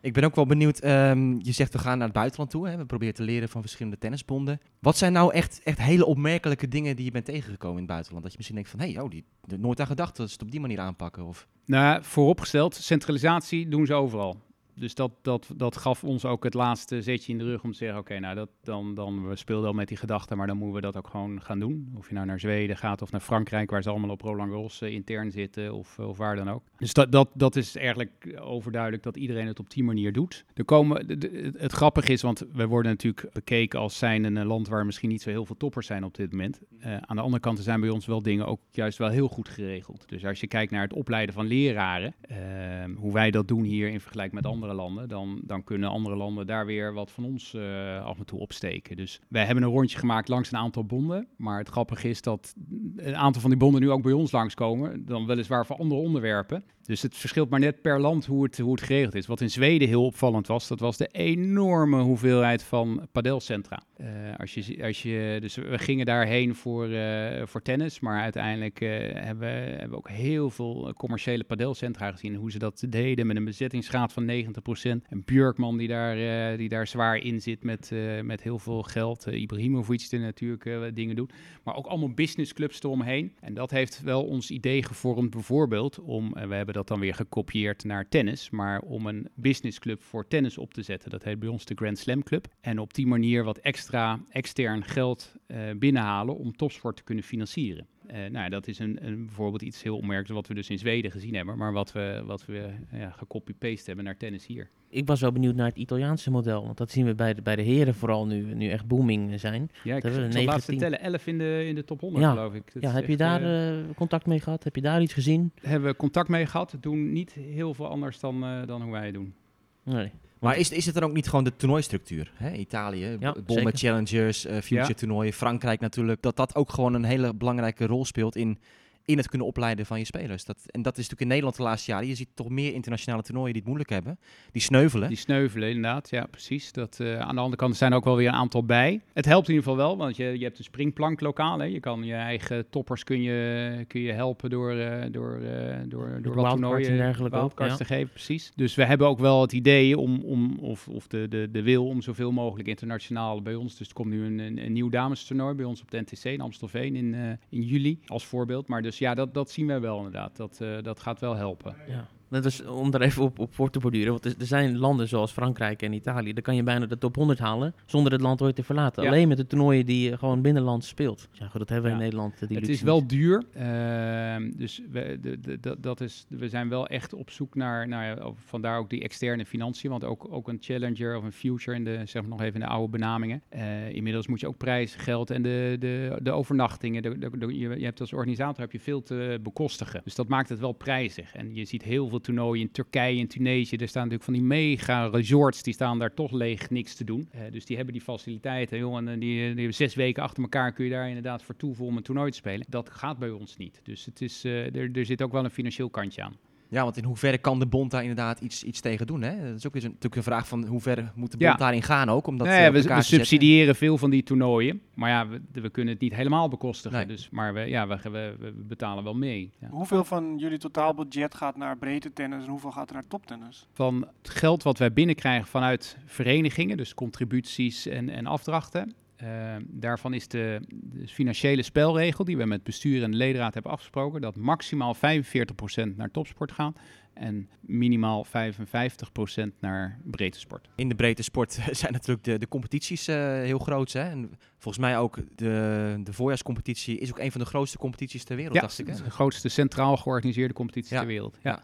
Ik ben ook wel benieuwd. ehm, je zegt we gaan naar het buitenland toe. Hè? We proberen te leren van verschillende tennisbonden. Wat zijn nou echt, echt hele opmerkelijke dingen die je bent tegengekomen in het buitenland? Dat je misschien denkt van, hé, hey, oh, die nooit aan gedacht dat ze het op die manier aanpakken. Of, Nou, vooropgesteld, centralisatie doen ze overal. Dus dat, dat, dat gaf ons ook het laatste zetje in de rug om te zeggen: oké, nou, dat, dan, dan we speelden al met die gedachte, maar dan moeten we dat ook gewoon gaan doen. Of je nou naar Zweden gaat of naar Frankrijk, waar ze allemaal op Roland Garros eh, intern zitten, of, of waar dan ook. Dus dat, dat, dat is eigenlijk overduidelijk dat iedereen het op die manier doet. Er komen, de- de- het grappige is, want we worden natuurlijk bekeken als zijn een land waar misschien niet zo heel veel toppers zijn op dit moment. Eh, aan de andere kant zijn bij ons wel dingen ook juist wel heel goed geregeld. Dus als je kijkt naar het opleiden van leraren, ehm, hoe wij dat doen hier in vergelijking met andere landen, dan, dan kunnen andere landen daar weer wat van ons eh, af en toe opsteken. Dus wij hebben een rondje gemaakt langs een aantal bonden. Maar het grappige is dat een aantal van die bonden nu ook bij ons langskomen. Dan weliswaar voor andere onderwerpen. Dus het verschilt maar net per land hoe het, hoe het geregeld is. Wat in Zweden heel opvallend was, dat was de enorme hoeveelheid van padelcentra. Eh, als je, als je, dus we gingen daarheen voor, eh, voor tennis, maar uiteindelijk eh, hebben, we, hebben we ook heel veel commerciële padelcentra gezien. Hoe ze dat deden met een bezettingsgraad van 90%. En Björkman die daar, die daar zwaar in zit met, met heel veel geld. Ibrahimovic die natuurlijk dingen doet. Maar ook allemaal businessclubs eromheen. En dat heeft wel ons idee gevormd, bijvoorbeeld om, we hebben dat dan weer gekopieerd naar tennis, maar om een businessclub voor tennis op te zetten. Dat heet bij ons de Grand Slam Club. En op die manier wat extra extern geld uh, binnenhalen om topsport te kunnen financieren. Uh, nou, dat is een, een, bijvoorbeeld iets heel opmerkelijks wat we dus in Zweden gezien hebben, maar wat we, wat we ja, gecopy-paste hebben naar tennis hier. Ik was wel benieuwd naar het Italiaanse model, want dat zien we bij de, bij de heren vooral nu, nu echt booming zijn. Ja, ik de laatste tellen, 11 in de, in de top 100 ja. geloof ik. Dat ja, heb je daar uh, contact mee gehad? Heb je daar iets gezien? Hebben we contact mee gehad, doen niet heel veel anders dan, dan hoe wij het doen. Nee. Maar is, is het dan ook niet gewoon de toernooistructuur? Hè? Italië, ja, bol met challengers, uh, future toernooien, Frankrijk natuurlijk. Dat dat ook gewoon een hele belangrijke rol speelt in, in het kunnen opleiden van je spelers. Dat, en dat is natuurlijk in Nederland de laatste jaren. Je ziet toch meer internationale toernooien die het moeilijk hebben. Die sneuvelen. Die sneuvelen, inderdaad. Ja, precies. Dat, uh, aan de andere kant zijn er ook wel weer een aantal bij. Het helpt in ieder geval wel, want je, je hebt een springplank lokaal. Hè. Je kan je eigen toppers kun je, kun je helpen door, uh, door, uh, door, door wat toernooien dergelijke wildcards te geven. Precies. Dus we hebben ook wel het idee om, om of, of de, de, de wil om zoveel mogelijk internationaal bij ons. Dus er komt nu een, een, een nieuw damestoernooi bij ons op de NTC in Amstelveen in, in juli als voorbeeld. Maar dus ja, dat, dat zien wij wel inderdaad. Dat, uh, dat gaat wel helpen. Ja. Dat is om daar even op, op voor te borduren. Want er, zijn landen zoals Frankrijk en Italië. Daar kan je bijna de top 100 halen zonder het land ooit te verlaten. Ja. Alleen met de toernooien die je gewoon binnenland speelt. Ja, goed, dat hebben we ja. in Nederland. Die het is wel duur. Uh, dus we, de, de, de, dat is, we zijn wel echt op zoek naar, naar vandaar ook die externe financiën. Want ook, ook een challenger of een future, in de, zeg maar nog even in de oude benamingen. Uh, inmiddels moet je ook prijzen, geld en de, de, de overnachtingen. De, de, je, je hebt als organisator heb je veel te bekostigen. Dus dat maakt het wel prijzig. En je ziet heel veel toernooien in Turkije en Tunesië. Er staan natuurlijk van die mega resorts, die staan daar toch leeg niks te doen. Uh, dus die hebben die faciliteiten, joh, en die, die hebben zes weken achter elkaar kun je daar inderdaad voor toevoegen om een toernooi te spelen. Dat gaat bij ons niet. Dus het is, er, er zit ook wel een financieel kantje aan. Ja, want in hoeverre kan de bond daar inderdaad iets, iets tegen doen? Hè? Dat is ook eens een, natuurlijk een vraag van hoe ver moet de bond ja. daarin gaan ook? Omdat, nee, we, we subsidiëren veel van die toernooien. Maar ja, we, we kunnen het niet helemaal bekostigen. Nee. Dus, maar we, ja, we, we, we betalen wel mee. Ja. Hoeveel van jullie totaalbudget gaat naar breedte tennis en hoeveel gaat er naar toptennis? Van het geld wat wij binnenkrijgen vanuit verenigingen, dus contributies en, en afdrachten, uh, daarvan is de, de, financiële spelregel die we met bestuur en ledenraad hebben afgesproken, dat maximaal 45% naar topsport gaat en minimaal 55% naar breedte sport. In de breedte sport *laughs* zijn natuurlijk de, de competities uh, heel groot. Hè? En volgens mij ook de, de voorjaarscompetitie is ook een van de grootste competities ter wereld. Ja, dacht ik, hè? de grootste centraal georganiseerde competitie ja. ter wereld. Ja. ja.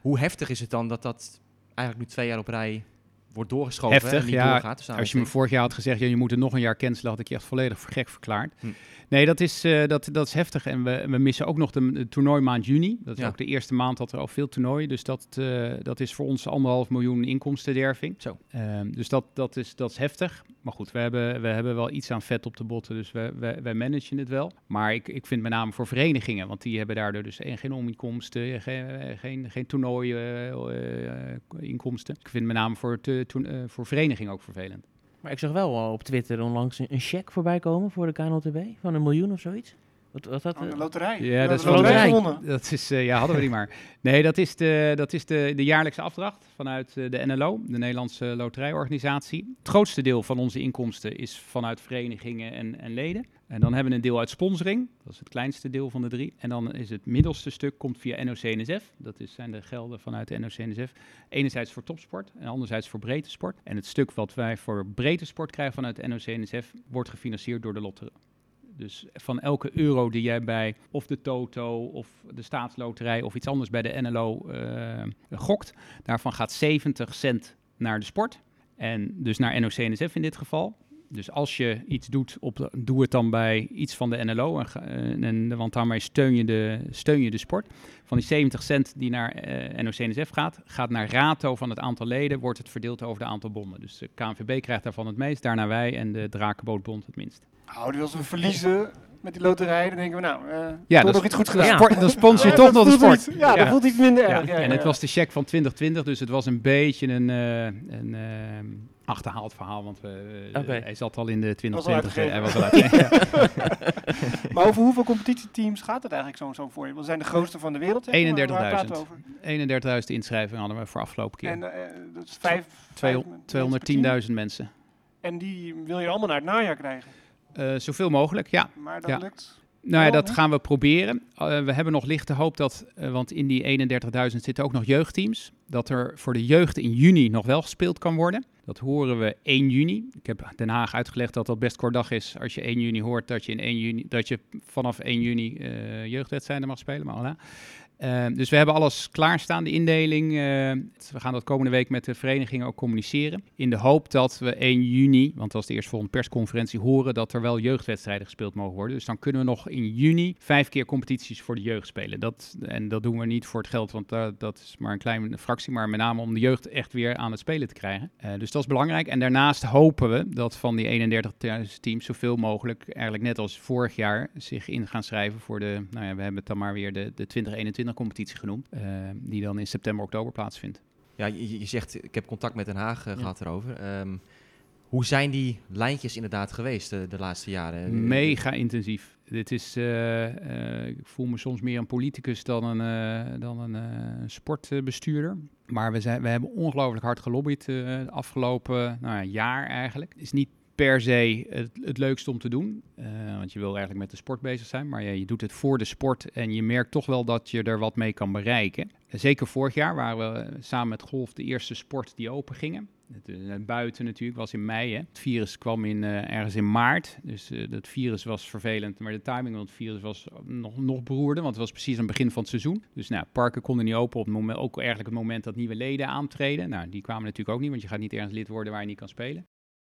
Hoe heftig is het dan dat dat eigenlijk nu twee jaar op rij wordt doorgeschoven Heftig, en niet ja. doorgaat. Dus Als je me vorig jaar had gezegd, ja, je moet er nog een jaar cancelen, had ik je echt volledig voor gek verklaard. Hm. Nee, dat is, uh, dat, dat is heftig. En we, we missen ook nog de, de toernooimaand juni. Dat is ja. ook de eerste maand dat er al veel toernooien. Dus dat, uh, dat is voor ons anderhalf miljoen inkomstenderving. Zo. Uh, dus dat, dat, is, dat is heftig. Maar goed, we hebben, we hebben wel iets aan vet op de botten, dus we, we, wij managen het wel. Maar ik, ik vind met name voor verenigingen, want die hebben daardoor dus geen ominkomsten, geen, geen, geen toernooien-inkomsten. ik vind met name voor, te, to, voor verenigingen ook vervelend. Maar ik zag wel op Twitter onlangs een cheque voorbij komen voor de KNLTB van een miljoen of zoiets. Wat, wat dat, oh, de loterij. Ja, dat is loterij. Dat is, uh, ja, hadden we die maar. Nee, dat is de, dat is de, de jaarlijkse afdracht vanuit uh, de NLO, de Nederlandse Loterijorganisatie. Het grootste deel van onze inkomsten is vanuit verenigingen en, en leden. En dan hebben we een deel uit sponsoring, dat is het kleinste deel van de drie. En dan is het middelste stuk komt via NOC-NSF, dat is, zijn de gelden vanuit de NOC-NSF. Enerzijds voor topsport en anderzijds voor breedte sport. En het stuk wat wij voor breedte sport krijgen vanuit de NOC-NSF wordt gefinancierd door de loterij. Dus van elke euro die jij bij of de Toto of de staatsloterij of iets anders bij de NLO uh, gokt, daarvan gaat 70 cent naar de sport. En dus naar NOC-NSF in dit geval. Dus als je iets doet, op, doe het dan bij iets van de NLO. En, en, want daarmee steun je, de, steun je de sport. Van die 70 cent die naar uh, NOC-NSF gaat, gaat naar rato van het aantal leden, wordt het verdeeld over de aantal bonden. Dus de KNVB krijgt daarvan het meest, daarna wij en de Drakenbootbond het minst. Nou, dus als we verliezen met die loterij, dan denken we nou, uh, ja, toch nog iets goed gedaan. Ja. Sport, dan sponsor je toch nog de sport. Iets, ja, ja, dat voelt iets minder erg. Ja, en het was de check van 2020, dus het was een beetje een, uh, een uh, achterhaald verhaal, want we, okay. hij zat al in de 2020. Hij was al *laughs* *laughs* maar over hoeveel competitieteams gaat het eigenlijk zo'n zo voor je? We zijn de grootste van de wereld. 31.000. 31.000 inschrijvingen hadden we voor afgelopen keer. En uh, dat is vijf, 210.000 mensen. En die wil je allemaal naar het najaar krijgen? Uh, zoveel mogelijk, ja. Maar dat ja. lukt? Nou ja, dat gaan we proberen. we hebben nog lichte hoop dat, want in die 31.000 zitten ook nog jeugdteams, dat er voor de jeugd in juni nog wel gespeeld kan worden. Dat horen we 1 juni. Ik heb Den Haag uitgelegd dat dat best kort dag is als je 1 juni hoort dat je, in 1 juni, dat je vanaf 1 juni uh, jeugdwedstrijden mag spelen. Maar voilà. Ehm, dus we hebben alles klaarstaan, de indeling. Uh, we gaan dat komende week met de verenigingen ook communiceren. In de hoop dat we 1 juni, want dat is de eerstvolgende persconferentie, horen dat er wel jeugdwedstrijden gespeeld mogen worden. Dus dan kunnen we nog in juni vijf keer competities voor de jeugd spelen. Dat, en dat doen we niet voor het geld, want dat is maar een kleine fractie. Maar met name om de jeugd echt weer aan het spelen te krijgen. Uh, dus dat is belangrijk. En daarnaast hopen we dat van die 31.000 teams zoveel mogelijk, eigenlijk net als vorig jaar, zich in gaan schrijven voor de, nou ja, we hebben het dan maar weer de, de 2021 competitie genoemd, uh, die dan in september, oktober plaatsvindt. Ja, je, je, zegt, ik heb contact met Den Haag uh, gehad erover. Um, hoe zijn die lijntjes inderdaad geweest de, de laatste jaren? Mega intensief. Dit is, uh, ik voel me soms meer een politicus dan een, dan een sportbestuurder. Maar we, zijn, we hebben ongelooflijk hard gelobbyd de afgelopen nou, jaar eigenlijk. Het is niet per se het, het leukste om te doen. Uh, want je wil eigenlijk met de sport bezig zijn. Maar je, je, doet het voor de sport. En je merkt toch wel dat je er wat mee kan bereiken. zeker vorig jaar waren we samen met golf de eerste sport die open gingen. Eh, buiten natuurlijk was in mei. Hè. Het virus kwam in, uh, ergens in maart. Dus uh, dat virus was vervelend. Maar de timing van het virus was nog, nog beroerder. Want het was precies aan het begin van het seizoen. Dus nou, parken konden niet open op het moment, ook eigenlijk het moment dat nieuwe leden aantreden. Nou, die kwamen natuurlijk ook niet. Want je gaat niet ergens lid worden waar je niet kan spelen.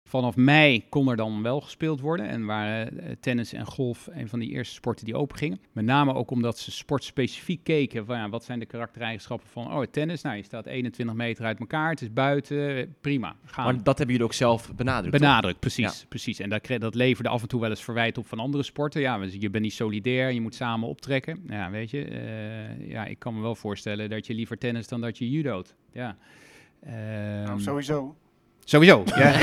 Vanaf mei kon er dan wel gespeeld worden en waren eh, tennis en golf een van die eerste sporten die open gingen. Met name ook omdat ze sportspecifiek keken van ja, wat zijn de karaktereigenschappen van oh, tennis. Nou, je staat 21 meter uit elkaar, het is buiten, prima. Gaan. Maar dat hebben jullie ook zelf benadrukt. Benadrukt, precies. precies. En dat, dat leverde af en toe wel eens verwijt op van andere sporten. Ja, je bent niet solidair, je moet samen optrekken. Ja, weet je, uh, ja, ik kan me wel voorstellen dat je liever tennis dan dat je judoot. Ja. nou, sowieso. Sowieso. Ja.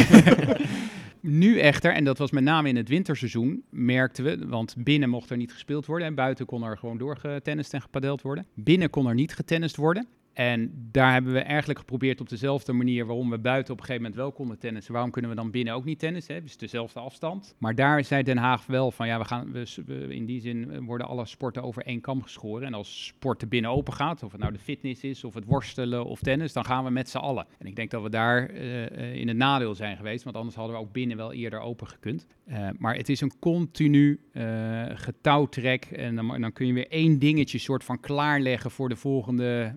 *laughs* nu echter, en dat was met name in het winterseizoen, merkten we, want binnen mocht er niet gespeeld worden en buiten kon er gewoon doorgetennist en gepadeld worden. Binnen kon er niet getennist worden. En daar hebben we eigenlijk geprobeerd op dezelfde manier waarom we buiten op een gegeven moment wel konden tennissen. Waarom kunnen we dan binnen ook niet tennissen? Dus dezelfde afstand. Maar daar zei Den Haag wel van ja, we gaan we, in die zin worden alle sporten over één kam geschoren. En als sporten binnen open gaat, of het nou de fitness is, of het worstelen of tennis, dan gaan we met z'n allen. En ik denk dat we daar uh, in het nadeel zijn geweest, want anders hadden we ook binnen wel eerder open gekund. Uh, maar het is een continu uh, getouwtrek en dan, dan, kun je weer één dingetje soort van klaarleggen voor de volgende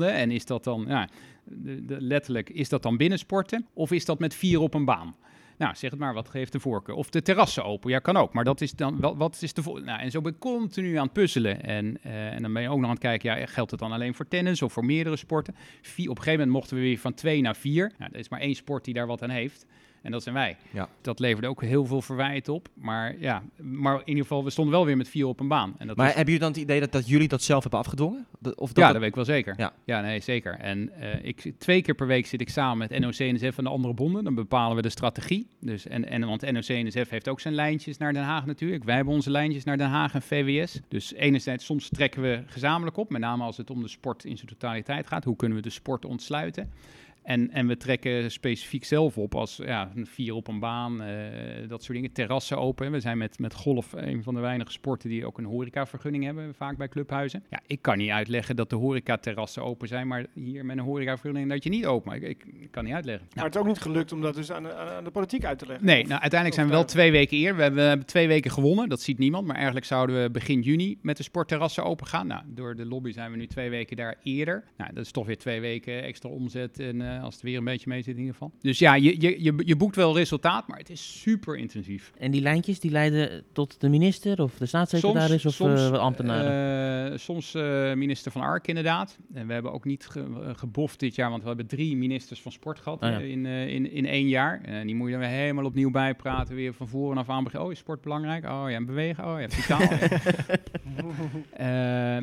en is dat dan, ja, de, letterlijk, is dat dan binnensporten? Of is dat met vier op een baan? Nou, zeg het maar, wat geeft de voorkeur? Of de terrassen open, ja, kan ook. Maar dat is dan, wel, wat is de voor... Nou, en zo ben ik continu aan het puzzelen. En, uh, en dan ben je ook nog aan het kijken, ja, geldt het dan alleen voor tennis of voor meerdere sporten? Vier, op een gegeven moment mochten we weer van twee naar vier. Nou, er is maar één sport die daar wat aan heeft. En dat zijn wij. Ja. Dat leverde ook heel veel verwijt op. Maar ja, maar in ieder geval, we stonden wel weer met vier op een baan. En dat maar hebben jullie dan het idee dat, dat jullie dat zelf hebben afgedwongen? Of dat ja, dat weet ik wel zeker. Ja, ja nee, zeker. En uh, ik, twee keer per week zit ik samen met NOC-NSF en de andere bonden. Dan bepalen we de strategie. Dus, en, en, want NOC-NSF heeft ook zijn lijntjes naar Den Haag natuurlijk. Wij hebben onze lijntjes naar Den Haag en VWS. Dus enerzijds, soms trekken we gezamenlijk op. Met name als het om de sport in zijn totaliteit gaat. Hoe kunnen we de sport ontsluiten? En, en we trekken specifiek zelf op als ja, een vier op een baan, uh, dat soort dingen. Terrassen open. We zijn met, met golf een van de weinige sporten die ook een horecavergunning hebben, vaak bij clubhuizen. Ja, ik kan niet uitleggen dat de horecaterrassen open zijn, maar hier met een horecavergunning dat je niet open. Ik, ik, ik kan niet uitleggen. Maar het is ook niet gelukt om dat dus aan de, aan de politiek uit te leggen? Nee, nou, uiteindelijk zijn we wel twee weken eer. We hebben, we hebben, twee weken gewonnen, dat ziet niemand. Maar eigenlijk zouden we begin juni met de sportterrassen open gaan. Nou, door de lobby zijn we nu twee weken daar eerder. Nou, dat is toch weer twee weken extra omzet en... Uh, als het weer een beetje mee zit in ieder geval. Dus ja, je, je, je, je boekt wel resultaat, maar het is super intensief. En die lijntjes die leiden tot de minister of de staatssecretaris of soms, uh, ambtenaren? Uh, soms minister van Ark inderdaad. En we hebben ook niet ge geboft dit jaar, want we hebben drie ministers van sport gehad oh, ja. in, in, in één jaar. En die moet je dan weer helemaal opnieuw bijpraten, weer van voren af aan beginnen. Oh, is sport belangrijk? Oh ja, en bewegen? Oh ja, *laughs* vitaal.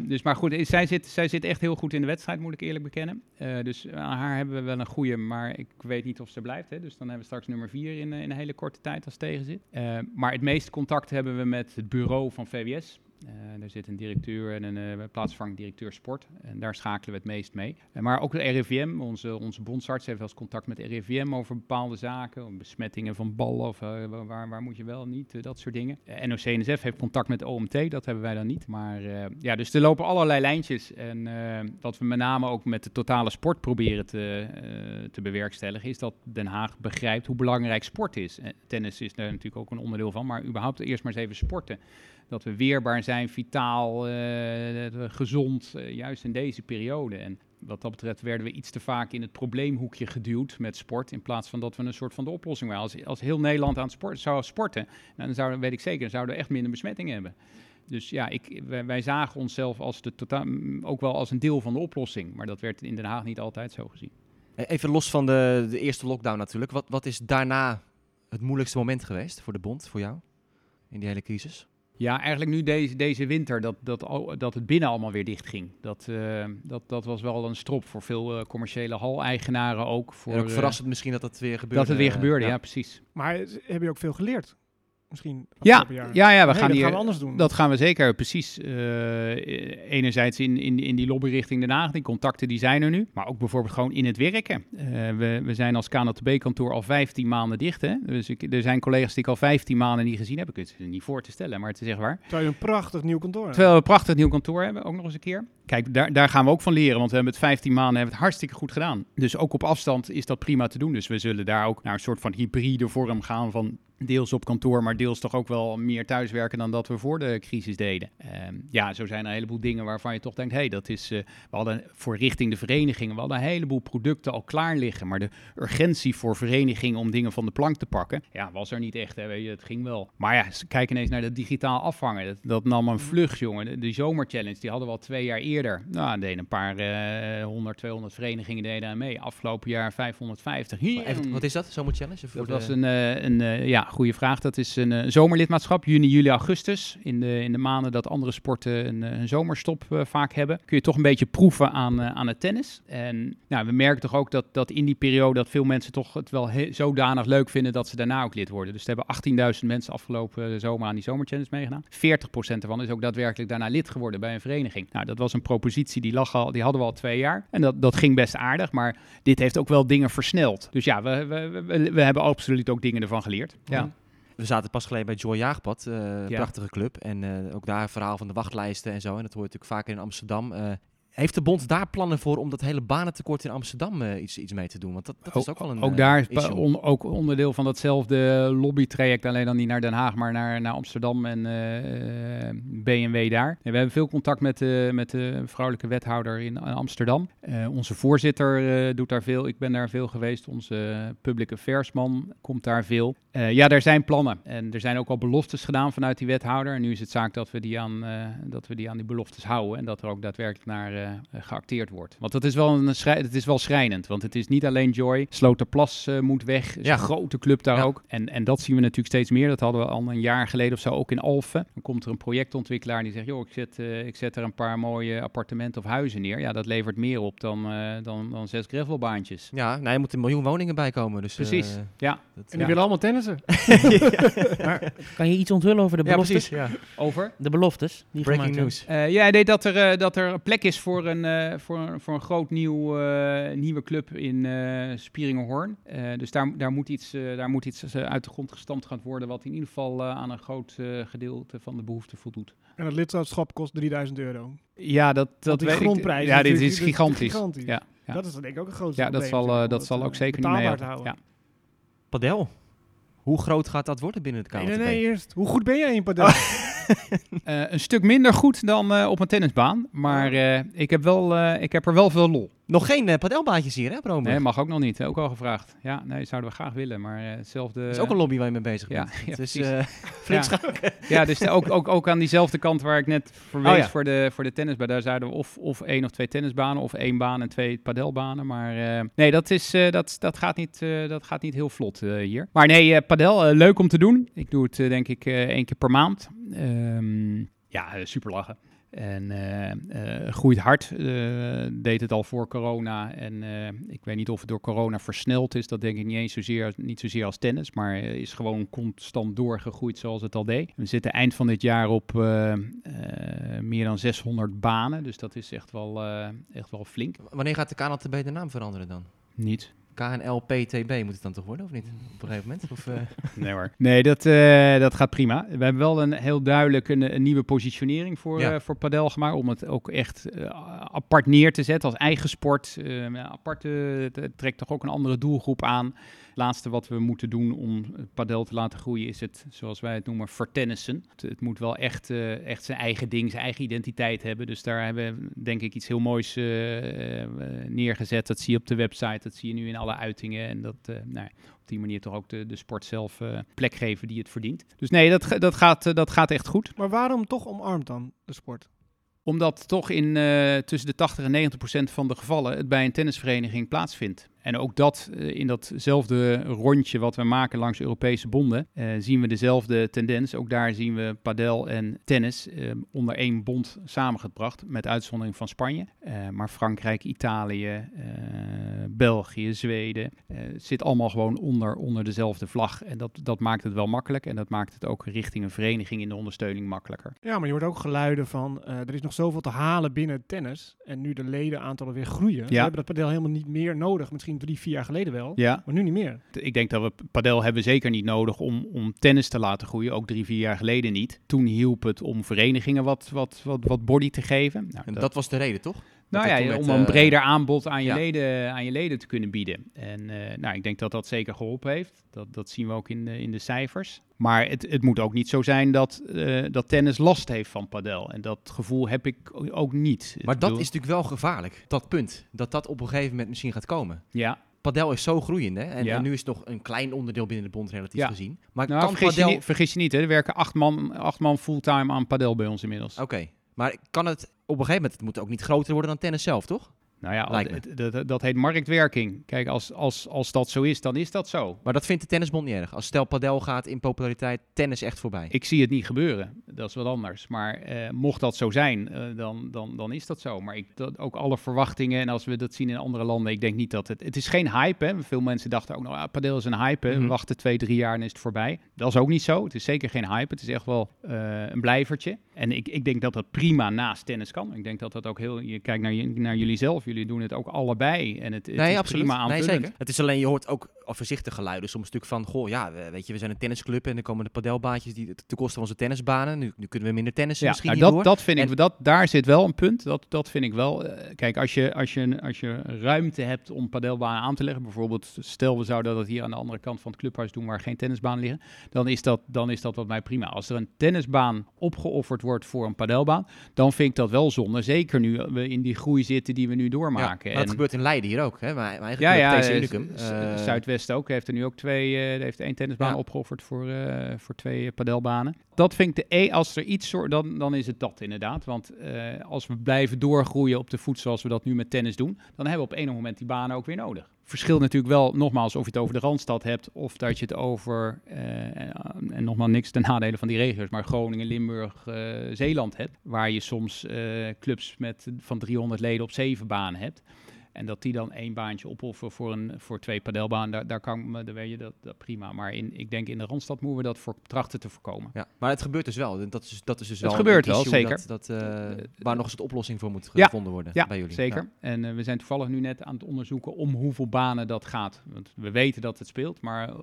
dus maar goed, zij zit, zij zit echt heel goed in de wedstrijd, moet ik eerlijk bekennen. dus aan haar hebben we wel een goede, maar ik weet niet of ze blijft. Hè. Dus dan hebben we straks nummer vier in, eh, in een hele korte tijd als tegen zit. Uh, maar het meeste contact hebben we met het bureau van VWS. Er zit een directeur en een uh, plaatsvervangend directeur sport. En daar schakelen we het meest mee. maar ook de RIVM, onze, onze bondsarts, heeft wel eens contact met de RIVM over bepaalde zaken. Besmettingen van ballen of waar, waar moet je wel niet, dat soort dingen. NOC-NSF heeft contact met OMT, dat hebben wij dan niet. Maar ja, dus er lopen allerlei lijntjes. En wat we met name ook met de totale sport proberen te, te bewerkstelligen, is dat Den Haag begrijpt hoe belangrijk sport is. tennis is daar natuurlijk ook een onderdeel van, maar überhaupt eerst maar eens even sporten. Dat we weerbaar zijn, vitaal, uh, gezond, uh, juist in deze periode. En wat dat betreft werden we iets te vaak in het probleemhoekje geduwd met sport. In plaats van dat we een soort van de oplossing waren. Als, als heel Nederland aan het sport, zou sporten, dan zouden, weet ik zeker, dan zouden we echt minder besmettingen hebben. Dus ja, ik, wij, wij, zagen onszelf als de totaal, ook wel als een deel van de oplossing. Maar dat werd in Den Haag niet altijd zo gezien. Even los van de, de eerste lockdown natuurlijk. Wat, wat is daarna het moeilijkste moment geweest voor de bond, voor jou, in die hele crisis? Ja, eigenlijk nu deze, deze winter, dat, dat, dat het binnen allemaal weer dicht ging. Dat, uh, dat, dat was wel een strop voor veel uh, commerciële hal-eigenaren ook. Voor, en ook verrassend misschien dat het weer gebeurde. Dat het weer gebeurde, ja, ja precies. Maar heb je ook veel geleerd? Misschien. Ja, ja, ja, we gaan dat hier, gaan we anders doen. Dat gaan we zeker, precies. Uh, enerzijds in, in, in die lobby richting Den Haag, die contacten die zijn er nu. Maar ook bijvoorbeeld gewoon in het werken. Uh, we, we zijn als KNTB-kantoor al 15 maanden dicht. Hè? Dus ik, er zijn collega's die ik al 15 maanden niet gezien heb. Ik het niet voor te stellen, maar het is echt waar. Terwijl je een prachtig nieuw kantoor hebt. Terwijl we een prachtig nieuw kantoor hebben, ook nog eens een keer. Kijk, daar, daar gaan we ook van leren, want we hebben het 15 maanden hebben het hartstikke goed gedaan. Dus ook op afstand is dat prima te doen. Dus we zullen daar ook naar een soort van hybride vorm gaan van deels op kantoor, maar deels toch ook wel meer thuiswerken dan dat we voor de crisis deden. Ehm, ja, zo zijn er een heleboel dingen waarvan je toch denkt, hé, hey, dat is, uh, we hadden voor richting de verenigingen, we hadden een heleboel producten al klaar liggen, maar de urgentie voor verenigingen om dingen van de plank te pakken, ja, was er niet echt, hè, weet je, het ging wel. Maar ja, kijk ineens naar dat digitaal afvangen, dat, dat nam een vlucht, jongen. De, de zomerchallenge, die hadden we al twee jaar eerder. Nou, deden een paar uh, 100, 200 verenigingen deden aan mee. Afgelopen jaar 550. Even, wat is dat, zomerchallenge? Dat was een, uh, een uh, ja, goede vraag. Dat is een, een, zomerlidmaatschap, juni, juli, augustus. In de, in de maanden dat andere sporten een, een zomerstop uh, vaak hebben. Kun je toch een beetje proeven aan, aan het tennis. En nou, we merken toch ook dat, dat in die periode dat veel mensen toch het wel zodanig leuk vinden dat ze daarna ook lid worden. Dus er hebben 18.000 mensen afgelopen zomer aan die zomerchallenge meegedaan. 40% ervan is ook daadwerkelijk daarna lid geworden bij een vereniging. Nou, dat was een propositie die lag al, die hadden we al twee jaar. En dat, dat ging best aardig, maar dit heeft ook wel dingen versneld. Dus ja, we, we, we, we hebben absoluut ook dingen ervan geleerd. Ja. We zaten pas geleden bij Joy Jaagpad, uh, prachtige club. En uh, ook daar verhaal van de wachtlijsten en zo. En dat hoor je natuurlijk vaker in Amsterdam. Heeft de bond daar plannen voor om dat hele banentekort in Amsterdam uh, iets, iets mee te doen? Want dat, dat is ook wel een. Ook daar is on, ook onderdeel van datzelfde lobbytraject, alleen dan niet naar Den Haag, maar naar, naar Amsterdam en uh, BMW daar. En we hebben veel contact met, met de vrouwelijke wethouder in Amsterdam. onze voorzitter doet daar veel. Ik ben daar veel geweest. Onze public affairs man komt daar veel. ja, er zijn plannen. En er zijn ook al beloftes gedaan vanuit die wethouder. En nu is het zaak dat we die aan, dat we die, aan die beloftes houden. En dat er ook daadwerkelijk naar geacteerd wordt. Want dat is wel een het is wel schrijnend. Want het is niet alleen Joy. Sloterplas uh, moet weg. ja. een grote club daar ook. En, en dat zien we natuurlijk steeds meer. Dat hadden we al een jaar geleden of zo ook in Alphen. Dan komt er een projectontwikkelaar die zegt: joh, ik zet, uh, ik zet er een paar mooie appartementen of huizen neer. Ja, dat levert meer op dan, dan, dan zes gravelbaantjes. Ja, nou, je moet een miljoen woningen bij komen. Dus, Precies. ja. Dat, en die willen allemaal tennissen. *laughs* maar, kan je iets onthullen over de beloftes? Ja, precies, over? De beloftes. Die Breaking news. ja, deed dat er, dat er een plek is voor voor een, uh, voor, een, voor een groot nieuw, uh, nieuwe club in uh, Spieringenhoorn. dus daar, daar moet iets, daar moet iets uit de grond gestampt gaan worden, wat in ieder geval aan een groot gedeelte van de behoefte voldoet. En het lidmaatschap kost 3000 euro. Ja, dat, dat die grondprijs. ja, dit is gigantisch. gigantisch. Ja, ja, Dat is denk ik ook een groot Ja, dat zal, dat zal ook zeker niet mee houden. Ja. Padel. Hoe groot gaat dat worden binnen het? Nee, nee, nee, eerst. Hoe goed ben jij in padel? *laughs* uh, een stuk minder goed dan uh, op een tennisbaan. Maar uh, ik, heb wel, ik heb er wel veel lol. Nog geen uh, padelbaantjes hier, hè, Bromer? Nee, mag ook nog niet. Ook al gevraagd. Ja, nee, zouden we graag willen, maar uh, hetzelfde... Dat is ook een lobby waar je mee bezig ja, bent. Ja, *laughs* dus uh, flink ja. *laughs* ja, dus ook, ook, ook aan diezelfde kant waar ik net verwees oh, ja. voor, de, voor de tennisbaan. Daar zouden we of, of één of twee tennisbanen, of één baan en twee padelbanen. Maar nee, dat, is, dat, dat, gaat niet, dat gaat niet heel vlot hier. Maar nee, padel, leuk om te doen. Ik doe het denk ik één keer per maand. Um, ja, super lachen. En uh, groeit hard. Uh, deed het al voor corona. En ik weet niet of het door corona versneld is. Dat denk ik niet eens zozeer, niet zozeer als tennis. Maar is gewoon constant doorgegroeid zoals het al deed. We zitten eind van dit jaar op meer dan 600 banen. Dus dat is echt wel, echt wel flink. Wanneer gaat de KNLTB de naam veranderen dan? Niet. KNLPTB moet het dan toch worden, of niet? Op een gegeven moment? Of, uh... *laughs* Nee hoor. Nee, dat, uh, dat gaat prima. We hebben wel een heel duidelijk een, een nieuwe positionering voor, ja. uh, voor padel gemaakt. Om het ook echt apart neer te zetten als eigen sport. apart trekt toch ook een andere doelgroep aan laatste wat we moeten doen om het padel te laten groeien is het, zoals wij het noemen, vertennissen. Het, het moet wel echt, uh, echt zijn eigen ding, zijn eigen identiteit hebben. Dus daar hebben we denk ik iets heel moois uh, uh, neergezet. Dat zie je op de website, dat zie je nu in alle uitingen. En dat, nou, op die manier toch ook de, de sport zelf plek geven die het verdient. Dus nee, dat, dat, gaat, dat gaat echt goed. Maar waarom toch omarmt dan de sport? Omdat toch in tussen de 80 en 90 procent van de gevallen het bij een tennisvereniging plaatsvindt. En ook dat uh, in datzelfde rondje wat we maken langs Europese bonden, uh, zien we dezelfde tendens. Ook daar zien we padel en tennis uh, onder één bond samengebracht, met uitzondering van Spanje. maar Frankrijk, Italië, België, Zweden, zit allemaal gewoon onder, onder dezelfde vlag. En dat, dat maakt het wel makkelijk en dat maakt het ook richting een vereniging in de ondersteuning makkelijker. Ja, maar je hoort ook geluiden van er is nog zoveel te halen binnen tennis en nu de ledenaantallen weer groeien. Ja. We hebben dat padel helemaal niet meer nodig. Misschien drie, vier jaar geleden wel, ja. maar nu niet meer. Ik denk dat we padel hebben zeker niet nodig om, om tennis te laten groeien, ook drie, vier jaar geleden niet. Toen hielp het om verenigingen wat, wat, wat, wat body te geven. Nou, en dat, was de reden, toch? Nou ja, om een breder aanbod aan je, leden, aan je leden te kunnen bieden. En uh, nou, ik denk dat dat zeker geholpen heeft. Dat, dat zien we ook in de, in de cijfers. Maar het, het moet ook niet zo zijn dat, uh, dat tennis last heeft van padel. En dat gevoel heb ik ook niet. Maar dat is natuurlijk wel gevaarlijk, dat punt. Dat dat op een gegeven moment misschien gaat komen. Ja. Padel is zo groeiend, hè? En, ja. en, nu is het nog een klein onderdeel binnen de bond relatief ja. gezien. Maar nou, kan vergis, padel... je niet, vergis je niet, hè? er werken acht man, acht man fulltime aan padel bij ons inmiddels. Oké, okay. maar kan het een gegeven moment, het moet ook niet groter worden dan tennis zelf, toch? Nou ja, dat, dat heet marktwerking. Kijk, als, als, als dat zo is, dan is dat zo. Maar dat vindt de tennisbond niet erg. Als stel padel gaat in populariteit, tennis echt voorbij. Ik zie het niet gebeuren. Dat is wat anders. Maar eh, mocht dat zo zijn, eh, dan, dan, dan is dat zo. Maar ik, dat, ook alle verwachtingen, en als we dat zien in andere landen, ik denk niet dat het... Het is geen hype, hè. Veel mensen dachten ook, nou, ah, padel is een hype. We mhm. wachten twee, drie jaar en is het voorbij. Dat is ook niet zo. Het is zeker geen hype. Het is echt wel uh, een blijvertje. En ik, ik denk dat dat prima naast tennis kan. Ik denk dat dat ook heel... Je kijkt naar, naar jullie zelf. Jullie doen het ook allebei. En het, het nee, is absoluut. prima aanvullend. Nee, zeker. Het is alleen, je hoort ook voorzichtig geluiden. Soms natuurlijk van, goh, ja, weet je, we zijn een tennisclub en dan komen de padelbaantjes die ten koste van onze tennisbanen. Nu, nu kunnen we minder tennis ja, misschien nou, dat, dat vind ik, dat, daar zit wel een punt. Dat, dat vind ik wel. Uh, kijk, als je, als, je, als je ruimte hebt om padelbanen aan te leggen, bijvoorbeeld stel we zouden dat hier aan de andere kant van het clubhuis doen waar geen tennisbaan liggen, dan is dat, dan is dat wat mij prima. Als er een tennisbaan opgeofferd wordt voor een padelbaan, dan vind ik dat wel zonde. Zeker nu we in die groei zitten die we nu doormaken. Ja, maar dat gebeurt in Leiden hier ook, hè? Mijn, mijn ja, ja, deze Unicum. Uh, Zuidwest ook. Heeft er nu ook twee, uh, heeft één tennisbaan ja. opgeofferd voor, uh, voor twee padelbanen. Dat vind ik de E, als er iets soort, dan, dan is het dat inderdaad. Want als we blijven doorgroeien op de voet zoals we dat nu met tennis doen, dan hebben we op enig moment die banen ook weer nodig verschilt natuurlijk wel, nogmaals, of je het over de Randstad hebt of dat je het over, uh, en nogmaals niks ten nadele van die regio's, maar Groningen, Limburg, Zeeland hebt, waar je soms clubs met van 300 leden op zeven banen hebt. En dat die dan één baantje opofferen voor, een, voor twee padelbanen, daar, daar kan me, weet je dat, dat, prima. Maar in, ik denk in de Randstad moeten we dat voor trachten te voorkomen. Ja, maar het gebeurt dus wel. Dat is, dat is dus het wel gebeurt wel, zeker. Dat, dat uh, waar nog eens een oplossing voor moet gevonden worden ja, bij jullie. Zeker. Ja. En uh, we zijn toevallig nu net aan het onderzoeken om hoeveel banen dat gaat. Want we weten dat het speelt, maar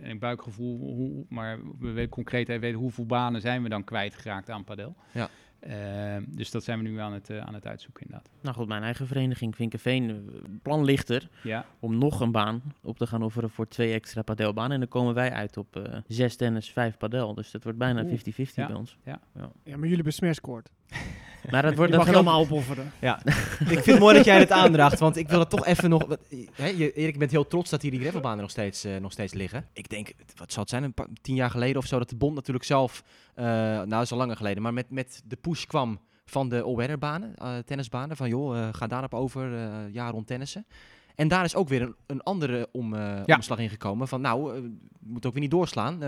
een buikgevoel, hoe, maar we weten concreet weten hoeveel banen zijn we dan kwijtgeraakt aan padel. Ja. Uh, dus dat zijn we nu aan het, uh, aan het uitzoeken inderdaad. Nou goed, mijn eigen vereniging Vinkenveen, uh, plan ligt er ja. om nog een baan op te gaan offeren voor twee extra padelbanen. En dan komen wij uit op zes tennis, vijf padel. Dus dat wordt bijna 50-50 ja. bij ons. Ja. ja. Ja. maar jullie hebben smashcourt. *laughs* Maar dat wordt dat mag allemaal opofferen. Ja, *laughs* ik vind het mooi dat jij het aandraagt, want ik wil het toch even nog... Hè, je, Erik, bent heel trots dat hier die gravelbanen nog steeds, uh, nog steeds liggen. Ik denk, wat zal het zijn, een paar, tien jaar geleden of zo, dat de bond natuurlijk zelf, uh, nou dat is al langer geleden, maar met, met de push kwam van de all-weather-banen, uh, tennisbanen, van joh, ga daarop over, jaar rond tennissen. En daar is ook weer een, een andere om, ja. omslag in gekomen. Van nou, we moeten ook weer niet doorslaan.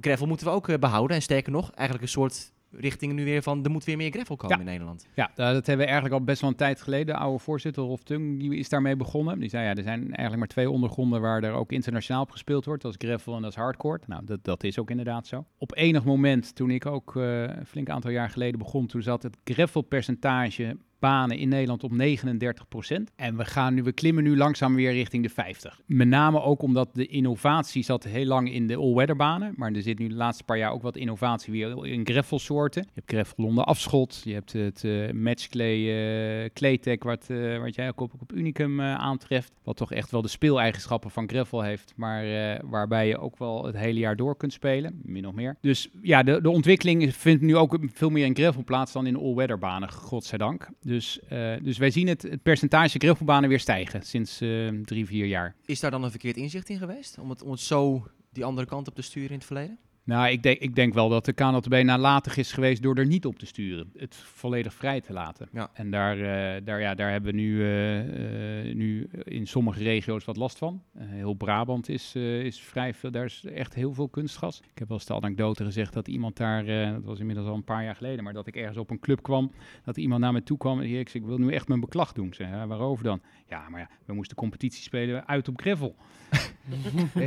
gravel moeten we ook behouden. En sterker nog, eigenlijk een soort richting nu weer van er moet weer meer gravel komen in Nederland. Ja, dat hebben we eigenlijk al best wel een tijd geleden. De oude voorzitter Rolf Tung die is daarmee begonnen. Die zei ja, er zijn eigenlijk maar twee ondergronden waar er ook internationaal op gespeeld wordt. Dat is gravel en dat is hardcore. Nou, dat, dat is ook inderdaad zo. Op enig moment, toen ik ook uh, een flink aantal jaar geleden begon, toen zat het gravel percentage banen in Nederland op 39% En we, gaan nu, we klimmen nu langzaam weer richting de 50. Met name ook omdat de innovatie zat heel lang in de all-weather banen. Maar er zit nu de laatste paar jaar ook wat innovatie weer in gravel soorten. Je hebt gravel onder afschot. Je hebt het uh, matchclay uh, Claytech wat, uh, wat jij ook op, Unicum aantreft. Wat toch echt wel de speeleigenschappen van gravel heeft. Maar waarbij je ook wel het hele jaar door kunt spelen. Min of meer. Dus ja, de, de ontwikkeling vindt nu ook veel meer in gravel plaats dan in all-weather banen. Godzijdank. Dus, uh, dus wij zien het, het percentage gravelbanen weer stijgen sinds uh, drie, vier jaar. Is daar dan een verkeerd inzicht in geweest? Om het, om het zo die andere kant op te sturen in het verleden? Nou, ik denk, ik denk wel dat de KNLTB nalatig is geweest door er niet op te sturen. Het volledig vrij te laten. Ja. En daar, uh, daar, ja, daar hebben we nu, uh, uh, nu in sommige regio's wat last van. heel Brabant is, is vrij veel, daar is echt heel veel kunstgas. Ik heb wel eens de anekdote gezegd dat iemand daar, dat was inmiddels al een paar jaar geleden, maar dat ik ergens op een club kwam, dat iemand naar me toe kwam en ik zei, ik wil nu echt mijn beklag doen. Ja, waarover dan? Ja, maar ja, we moesten competitie spelen uit op gravel. *laughs*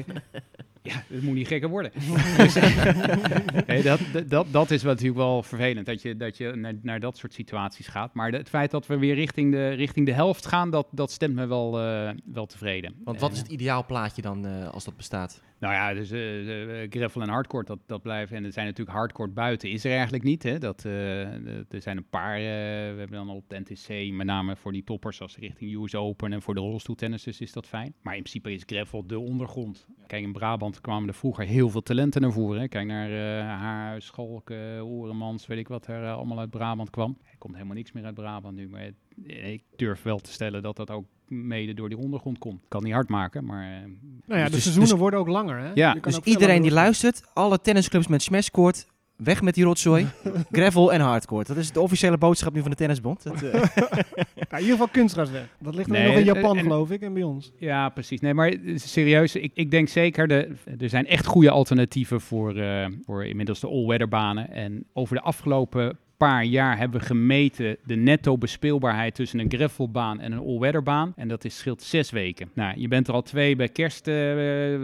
ja, het moet niet gekker worden. *laughs* dus, dat, dat, dat is wat natuurlijk wel vervelend, dat je, dat je naar, naar dat soort situaties gaat. Maar het feit dat we weer richting de, richting de helft gaan, dat, dat stemt me wel, uh, wel tevreden. Want wat is het ideaalplaatje dan uh, als dat bestaat? Nou ja, dus uh, gravel en hardcore, dat, dat blijven. En er zijn natuurlijk hardcore buiten, is er eigenlijk niet. Hè? Dat, er zijn een paar, we hebben dan op de NTC, met name voor die toppers, als richting US Open en voor de rolstoeltennissers is dat fijn. Maar in principe is gravel de ondergrond. Kijk, in Brabant kwamen er vroeger heel veel talenten naar voren. Kijk naar uh, Haarhuis, Schalken, Oeremans, weet ik wat er uh, allemaal uit Brabant kwam. Er komt helemaal niks meer uit Brabant nu, maar ik durf wel te stellen dat dat ook mede door die ondergrond komt. Kan niet hard maken, maar... Uh, nou ja, de dus, seizoenen dus, worden ook langer, hè? Ja, dus iedereen die luistert, alle tennisclubs met smashcourt, Weg met die rotzooi. *laughs* Gravel en hardcore. Dat is de officiële boodschap nu van de Tennisbond. Dat, uh... *laughs* in ieder geval kunstgras weg. Dat ligt nee, nog in Japan, geloof ik, en bij ons. Ja, precies. Nee, maar serieus, ik, ik denk zeker, de, er zijn echt goede alternatieven voor, uh, voor inmiddels de all-weather banen. En over de afgelopen paar jaar hebben we gemeten de netto bespeelbaarheid tussen een gravelbaan en een all-weatherbaan. En dat is scheelt zes weken. Nou, je bent er al twee bij kerst, uh,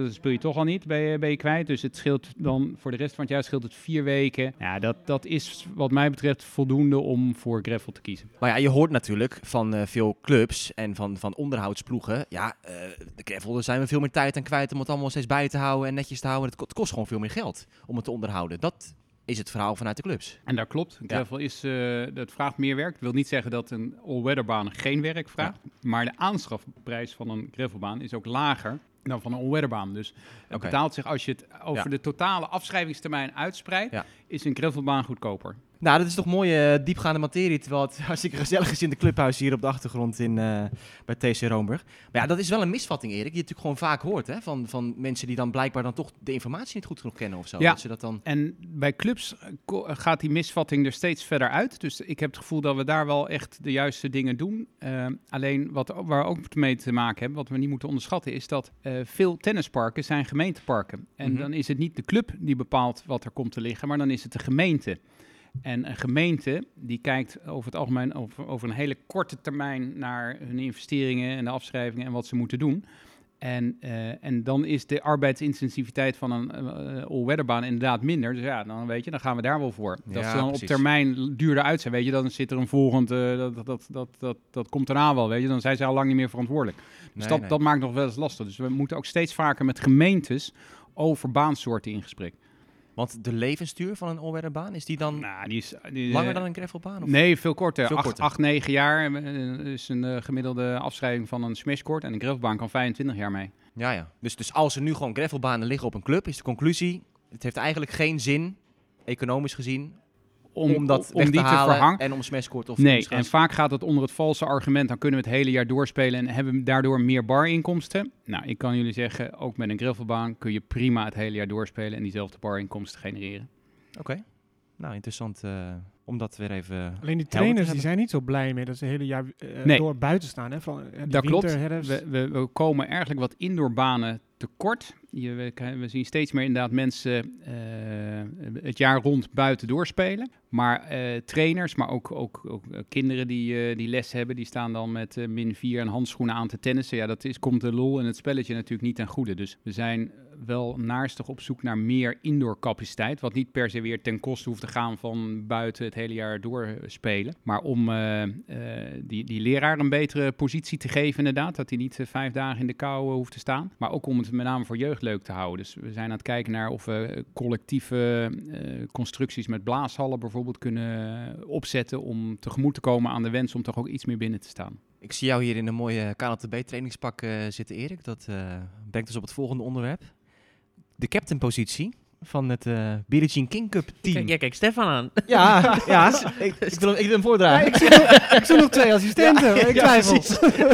speel je toch al niet, ben je, ben je kwijt. Dus het scheelt dan voor de rest van het jaar scheelt het vier weken. Ja, dat, dat is wat mij betreft voldoende om voor gravel te kiezen. Maar ja, je hoort natuurlijk van uh, veel clubs en van, van onderhoudsploegen. Ja, uh, de gravel, zijn we veel meer tijd aan kwijt om het allemaal steeds bij te houden en netjes te houden. Het kost gewoon veel meer geld om het te onderhouden. Dat is het verhaal vanuit de clubs. En dat klopt. Gravel is, uh, dat vraagt meer werk. Dat wil niet zeggen dat een all-weatherbaan geen werk vraagt. Maar de aanschafprijs van een gravelbaan is ook lager dan van een all-weatherbaan. Dus het betaalt zich als je het over de totale afschrijvingstermijn uitspreidt, is een gravelbaan goedkoper. Nou, dat is toch mooie uh, diepgaande materie, terwijl het *laughs* hartstikke gezellig is in de clubhuis hier op de achtergrond in, uh, bij TC Roomburg. Maar ja, dat is wel een misvatting, Erik, die je natuurlijk gewoon vaak hoort, hè, van, van mensen die dan blijkbaar dan toch de informatie niet goed genoeg kennen of zo. Ja, dat ze dat dan... en bij clubs gaat die misvatting er steeds verder uit. Dus ik heb het gevoel dat we daar wel echt de juiste dingen doen. Uh, alleen wat waar we ook mee te maken hebben, wat we niet moeten onderschatten, is dat veel tennisparken zijn gemeenteparken. En mhm. dan is het niet de club die bepaalt wat er komt te liggen, maar dan is het de gemeente. En een gemeente die kijkt over het algemeen over, over een hele korte termijn naar hun investeringen en de afschrijvingen en wat ze moeten doen. En, uh, en dan is de arbeidsintensiviteit van een uh, all-weatherbaan inderdaad minder. Dus ja, dan weet je, dan gaan we daar wel voor. Dat ze dan op termijn duurder uit zijn, weet je, dan zit er een volgend, uh, dat, dat, dat, dat, dat komt daarna wel, weet je. Dan zijn ze al lang niet meer verantwoordelijk. Dus dat, dat maakt nog wel eens lastig. Dus we moeten ook steeds vaker met gemeentes over baansoorten in gesprek. Want de levensduur van een all is die dan nou, die is, die, langer dan een gravelbaan? Of? Nee, veel korter. Veel 8, 8, 9 jaar is een uh, gemiddelde afschrijving van een smashcourt. En een gravelbaan kan 25 jaar mee. Ja, ja. Dus, dus als er nu gewoon gravelbanen liggen op een club, is de conclusie... het heeft eigenlijk geen zin, economisch gezien, om, om dat om, die te, verhangen. En om smashcourt of Nee, en vaak gaat het onder het valse argument, dan kunnen we het hele jaar doorspelen en hebben we daardoor meer barinkomsten. Nou, ik kan jullie zeggen, ook met een gravelbaan kun je prima het hele jaar doorspelen en diezelfde barinkomsten genereren. Oké. nou, interessant uh, om dat weer even. Alleen die trainers die zijn niet zo blij mee dat ze het hele jaar uh, nee. door buiten staan. Hè? Van, uh, dat klopt. We, we, we, komen eigenlijk wat indoorbanen tekort. Je, we, we, zien steeds meer inderdaad mensen het jaar rond buiten doorspelen. Maar trainers, maar ook, ook, ook kinderen die, die les hebben, die staan dan met min 4 en handschoenen aan te tennissen. Ja, dat is, komt de lol en het spelletje natuurlijk niet ten goede. Dus we zijn wel naarstig op zoek naar meer indoor capaciteit. Wat niet per se weer ten koste hoeft te gaan van buiten het hele jaar doorspelen. Maar om die, die leraar een betere positie te geven, inderdaad. Dat hij niet vijf dagen in de kou hoeft te staan. Maar ook om het met name voor jeugd leuk te houden. Dus we zijn aan het kijken naar of we collectieve constructies met blaashallen bijvoorbeeld kunnen opzetten. Om tegemoet te komen aan de wens om toch ook iets meer binnen te staan. Ik zie jou hier in een mooie KLTB trainingspak zitten, Erik. Dat brengt dus op het volgende onderwerp de captain-positie van het uh, Billie Jean King Cup team. Kijk, ja, kijk Stefan aan. *laughs* Ja, ja *laughs* ik, ik, wil, ik wil hem voordragen. Ja, ik, zie nog, *laughs* ik zie nog twee assistenten, ja, ik twijfel. Ja,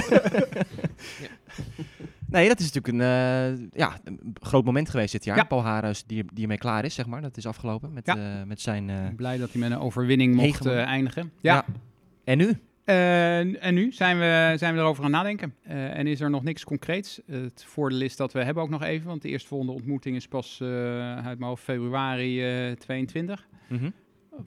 nee, dat is natuurlijk een, uh, ja, een groot moment geweest dit jaar. Paul Harus, die, die ermee klaar is, zeg maar. Dat is afgelopen met, uh, met zijn... Blij dat hij met een overwinning mocht eindigen. Ja. En nu? En nu zijn we, zijn we erover aan nadenken. En is er nog niks concreets. het voordeel is dat we hebben ook nog even, want de eerstvolgende ontmoeting is pas uit mijn hoofd februari 22. Mm -hmm.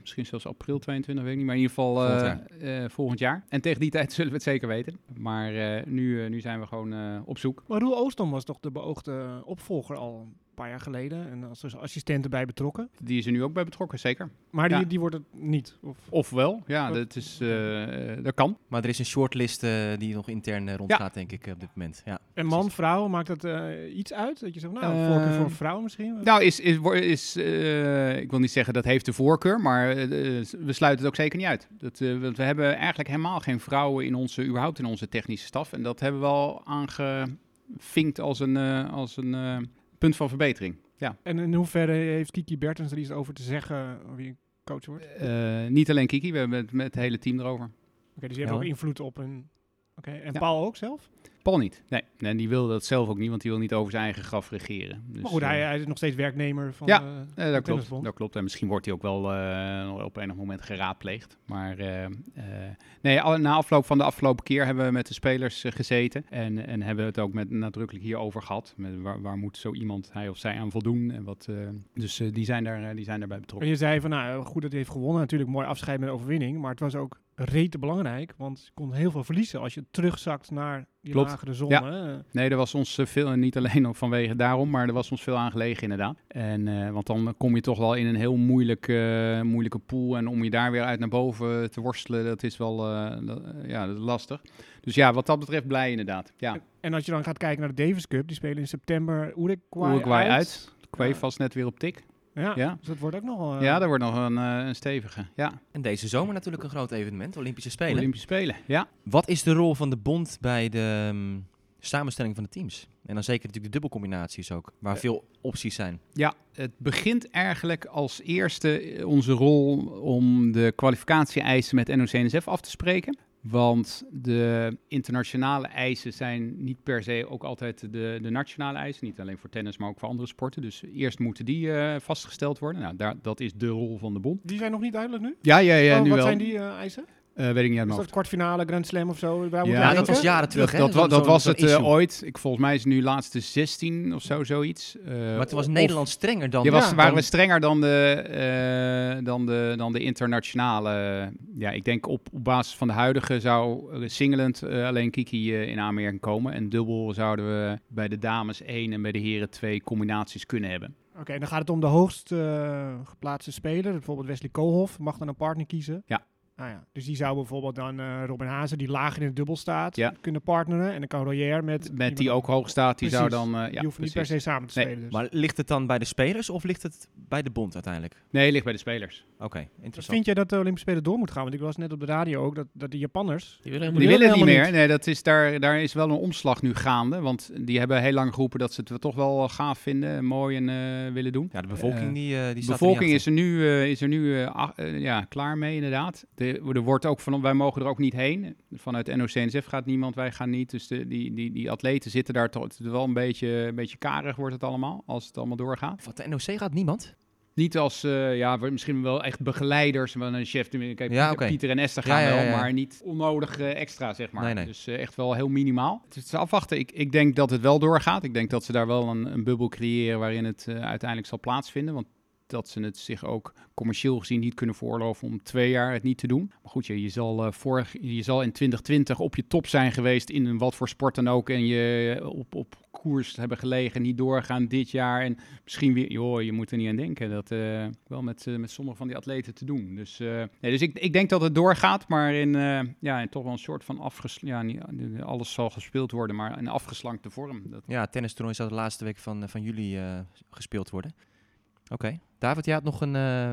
Misschien zelfs april 22, weet ik niet. Maar in ieder geval volgend jaar. volgend jaar. En tegen die *laughs* tijd zullen we het zeker weten. Maar nu, nu zijn we gewoon op zoek. Maar Roel Oostom was toch de beoogde opvolger al paar jaar geleden. En als er assistenten bij betrokken. Die is er nu ook bij betrokken, zeker. Maar die, die wordt het niet? Of, of wel, ja, dat, is, uh, dat kan. Maar er is een shortlist uh, die nog intern uh, rondgaat, ja. denk ik, op dit moment. Ja, en man, vrouw, maakt dat iets uit? Dat je zegt, nou, voorkeur voor vrouw misschien? Nou, is, is, is ik wil niet zeggen dat heeft de voorkeur, maar we sluiten het ook zeker niet uit. Dat, we hebben eigenlijk helemaal geen vrouwen in onze, überhaupt in onze technische staf. En dat hebben we al aangevinkt als een, als een punt van verbetering. Ja. En in hoeverre heeft Kiki Bertens er iets over te zeggen wie coach wordt? Uh, niet alleen Kiki, we hebben het met het hele team erover. Oké, okay, dus je hebt ook invloed op een... Oké, okay. en ja. Paul ook zelf? Paul niet. Nee, en die wil dat zelf ook niet, want die wil niet over zijn eigen graf regeren. Dus, maar goed, hij, hij, is nog steeds werknemer van ja, uh, dat klopt. Dat klopt. En misschien wordt hij ook wel uh, op enig moment geraadpleegd. Maar nee, al, na afloop van de afgelopen keer hebben we met de spelers gezeten. En, en hebben we het ook met nadrukkelijk hierover gehad. Met waar, waar moet zo iemand, hij of zij, aan voldoen? En wat, dus die, zijn daar, die zijn daarbij betrokken. En je zei van, nou goed dat hij heeft gewonnen. Natuurlijk mooi afscheid met overwinning. Maar het was ook rete belangrijk. Want je kon heel veel verliezen als je terugzakt naar die Klopt. lagere zon. Ja. Nee, er was ons veel, en niet alleen ook vanwege daarom, maar er was ons veel aangelegen inderdaad. En, uh, want dan kom je toch wel in een heel moeilijke, uh, moeilijke pool. En om je daar weer uit naar boven te worstelen, dat is wel uh, dat, ja, dat is lastig. Dus ja, wat dat betreft blij inderdaad. Ja. En, en, als je dan gaat kijken naar de Davis Cup, die spelen in september Uruguay, Uruguay uit. uit. Quay vast net weer op tik. Ja, ja, dus dat wordt ook nog... Uh... Ja, dat wordt nog een, uh, een stevige, ja. En deze zomer natuurlijk een groot evenement, Olympische Spelen. Olympische Spelen, ja. Wat is de rol van de bond bij de um, samenstelling van de teams? En dan zeker natuurlijk de dubbelcombinaties ook, waar ja. veel opties zijn. Ja, het begint eigenlijk als eerste onze rol om de kwalificatie-eisen met NOC-NSF af te spreken. Want de internationale eisen zijn niet per se ook altijd de, de nationale eisen. Niet alleen voor tennis, maar ook voor andere sporten. Dus eerst moeten die uh, vastgesteld worden. Nou, daar, dat is de rol van de bond. Die zijn nog niet duidelijk nu? Ja, ja, ja. oh, nu wat wel. zijn die uh, eisen? Uh, weet ik niet Is dat kwartfinale, Grand Slam of zo? Ja, ja dat was jaren terug. Dat, hè? dat, dat was het uh, ooit. Ik, volgens mij is het nu laatste 16 of zo, zoiets. Uh, maar het was Nederland strenger dan... Ja, was, waren dan... we strenger dan de, dan de, dan de internationale... Ja, ik denk op, op basis van de huidige zou singelend alleen Kiki in aanmerking komen. En dubbel zouden we bij de dames één en bij de heren twee combinaties kunnen hebben. Oké, okay, dan gaat het om de hoogst geplaatste speler. Bijvoorbeeld Wesley Koolhof mag dan een partner kiezen. Ja. Ah ja, dus die zou bijvoorbeeld dan uh, Robin Hazen, die lager in het dubbel staat, ja. kunnen partneren. En dan kan Royer met... Met die ook hoog staat, die precies. zou dan... Uh, ja, die hoeft niet per se samen te nee. spelen. Dus. Maar ligt het dan bij de spelers of ligt het bij de bond uiteindelijk? Nee, het ligt bij de spelers. Oké, okay, interessant. Vind jij dat de Olympische Spelen door moet gaan? Want ik was net op de radio ook, dat, dat de Japanners... Die willen, die willen niet meer. Niet. Nee, dat is daar, daar is wel een omslag nu gaande. Want die hebben heel lang geroepen dat ze het toch wel gaaf vinden, mooi en uh, willen doen. Ja, de bevolking die, uh, die De bevolking er is er nu, uh, is er nu ja, klaar mee inderdaad. De, er wordt ook van, wij mogen er ook niet heen. Vanuit NOC-NSF gaat niemand, wij gaan niet. Dus de, die, die, die atleten zitten daar toch wel een beetje, een beetje karig wordt het allemaal, als het allemaal doorgaat. Wat, de NOC gaat niemand? Niet als, uh, ja, misschien wel echt begeleiders, maar een chef. Kijk, ja, Pieter, Pieter en Esther gaan wel, maar niet onnodig uh, extra, zeg maar. Nee, nee. Dus uh, echt wel heel minimaal. Het is afwachten. Ik, ik denk dat het wel doorgaat. Ik denk dat ze daar wel een, een bubbel creëren waarin het uiteindelijk zal plaatsvinden. Want dat ze het zich ook commercieel gezien niet kunnen voorloven om twee jaar het niet te doen. Maar goed, je, je, zal, uh, vorig, je zal in 2020 op je top zijn geweest in wat voor sport dan ook. En je op, op koers hebben gelegen, niet doorgaan dit jaar. En misschien weer, joh, je moet er niet aan denken. Dat uh, wel met, met sommige van die atleten te doen. Dus, nee, dus ik, ik denk dat het doorgaat, maar in, ja, toch wel een soort van afgesl ja, niet, alles zal gespeeld worden, maar in afgeslankte vorm. Dat... Ja, tennistoernooi zal de laatste week van, van juli gespeeld worden. Oké. David, jij had nog een, uh,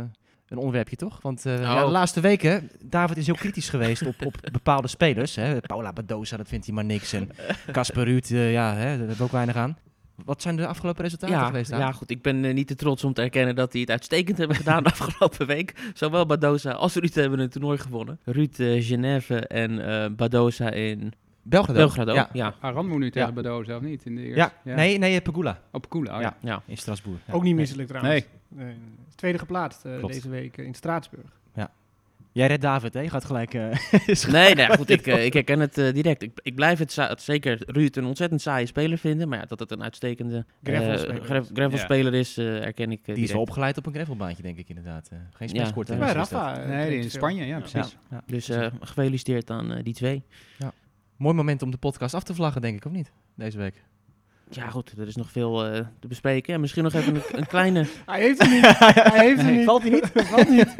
een onderwerpje, toch? Want uh, ja, de laatste weken, David is heel kritisch geweest op, op *laughs* bepaalde spelers. Hè? Paula Badoza, dat vindt hij maar niks. En Casper Ruud, uh, ja, hè, daar hebben we ook weinig aan. Wat zijn de afgelopen resultaten ja, geweest? Ja, goed. Ik ben uh, niet te trots om te erkennen dat die het uitstekend hebben gedaan de afgelopen week. Zowel Badoza als Ruud hebben een toernooi gewonnen. Ruud uh, Genève en uh, Badoza in Belgrado. Belgrado, ja. ja. Aran moet nu tegen ja. Badoza, of niet? In de eerste, ja. ja. nee, nee, Pegula. Oh, Pegula, oh, ja. ja. In Strasbourg. Ook niet misselijk trouwens. Nee. nee. Tweede geplaatst uh, deze week in Straatsburg. Ja. Jij redt David, hè? Je gaat gelijk... *laughs* Uh, nee, nee, goed, ik, uh, ik herken het uh, direct. Ik, ik blijf het, het, zeker Ruud een ontzettend saaie speler vinden. Maar ja, dat het een uitstekende gravelspeler gravel speler is, herken ik Die is wel opgeleid op een gravelbaantje, denk ik inderdaad. geen spijskort. Ja, bij Rafa. Nee, in Spanje, ja, precies. Dus gefeliciteerd aan die twee. Ja. Mooi moment om de podcast af te vlaggen, denk ik, of niet? Deze week. Ja, goed, er is nog veel uh, te bespreken. En misschien nog even een, een kleine. *laughs* hij heeft hem niet. *laughs* hij heeft hem nee, niet. Valt hij niet? *laughs* Valt niet.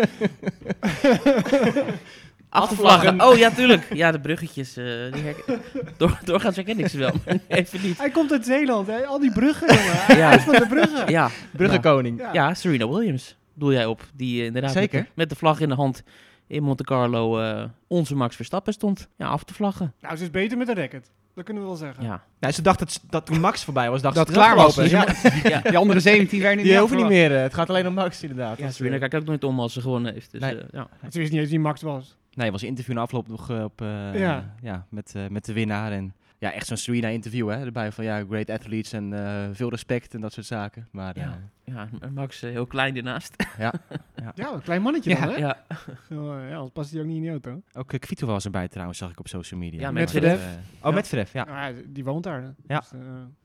Afvlaggen. Oh ja, tuurlijk. Ja, de bruggetjes. Uh, die herken... Door, doorgaans herken ik ze wel. even niet. Hij komt uit Zeeland, hè? Al die bruggen, jongen. Hij ja. is van de bruggen. Ja. Bruggenkoning. Ja. ja, Serena Williams. Doe jij op. Die uh, inderdaad. Zeker. Met, met de vlag in de hand in Monte Carlo uh, onze Max Verstappen stond ja, af te vlaggen. Nou, ze is beter met de racket. Dat kunnen we wel zeggen. Ja. Nou, ze dacht dat, dat toen Max voorbij was, dacht dat ze klaar was. Ja. ja. *laughs* Die andere 17 werden niet Die hoeven niet meer. Uh, het gaat alleen om Max inderdaad. Ja, Serena kijkt ook nooit om als ze gewonnen heeft. Dus, nee. uh, ja. Ze wist niet eens wie Max was. Nee, was interview na afloop nog op, ja. ja. met, met de winnaar en ja, echt zo'n Serena-interview, hè? Erbij van, ja, great athletes en uh, veel respect en dat soort zaken. Maar, ja, uh, ja Max uh, heel klein ernaast. *laughs* ja, ja. ja, een klein mannetje ja. dan, hè? Ja. Zo, ja, anders past hij ook niet in die auto. Ook uh, Kvito was erbij trouwens, zag ik op social media. Ja, met Fredef. oh, met Fredef, ja. ja. Die woont daar. Ja, dus,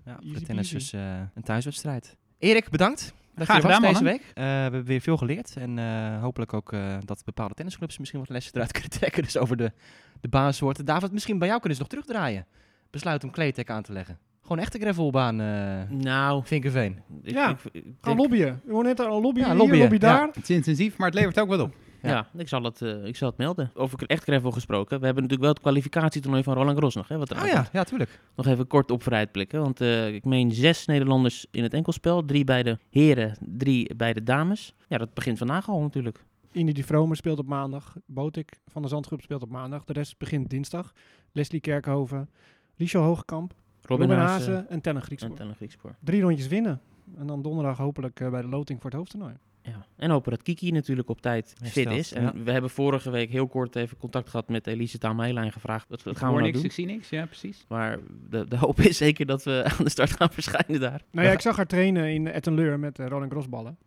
ja voor de tennis dus een thuiswedstrijd. Erik, bedankt. Dat Graag je was gedaan, deze week. Uh, we hebben weer veel geleerd. En uh, hopelijk ook uh, dat bepaalde tennisclubs misschien wat lessen eruit *laughs* kunnen trekken. Dus over de, de baansoorten. David, misschien bij jou kunnen ze nog terugdraaien besluit om Kleetek aan te leggen? Gewoon echte gravelbaan, uh, nou, Vinkerveen. Ja, ik, ik, gaan lobbyen. We net al lobbyen ja, hier, lobbyen. lobby daar. Ja. Het is intensief, maar het levert ook wat op. Ja, ja ik, zal het, uh, ik zal het melden. Over echt gravel gesproken. We hebben natuurlijk wel het kwalificatietoernooi van Roland Garros nog. Hè, wat oh ja, ja, tuurlijk. Nog even kort op vooruitblikken. Want uh, ik meen zes Nederlanders in het enkelspel. Drie bij de heren, drie bij de dames. Ja, dat begint vandaag al natuurlijk. Indy die Vromer speelt op maandag. Botik van de Zandgroep speelt op maandag. De rest begint dinsdag. Leslie Kerkhoven, Liesje Hoogkamp, Robin, Robin Haase Haase en Tenne Griekspoor. en Tenne Griekspoor. Drie rondjes winnen. En dan donderdag hopelijk uh, bij de loting voor het hoofdtoernooi. Ja. En hopen dat Kiki natuurlijk op tijd Hersteld, fit is. En ja. we hebben vorige week heel kort even contact gehad met Elise Tameila en gevraagd wat, wat gaan we Hoor nou niks, doen. ik zie niks. Ja, precies. Maar de, de hoop is zeker dat we *laughs* aan de start gaan verschijnen daar. Nou ja, *laughs* ik zag haar trainen in Ettenleur met uh, Roland Grosballen.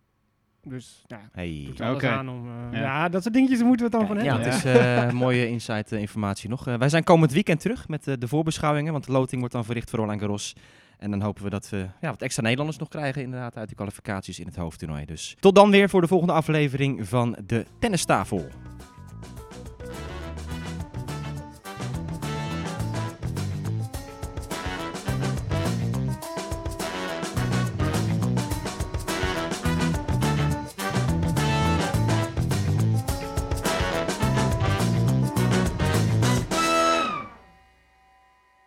Dus ja, Hey. doet alles Oké. aan om... uh, Ja. ja. dat soort dingetjes moeten we het dan van Ja, hebben. het is eh, *laughs* mooie insight eh, informatie nog. Eh, wij zijn komend weekend terug met eh, de voorbeschouwingen, want de loting wordt dan verricht voor Roland Garros. En dan hopen we dat we ja, wat extra Nederlanders nog krijgen inderdaad uit de kwalificaties in het hoofdtoernooi. Dus tot dan weer voor de volgende aflevering van de Tennistafel.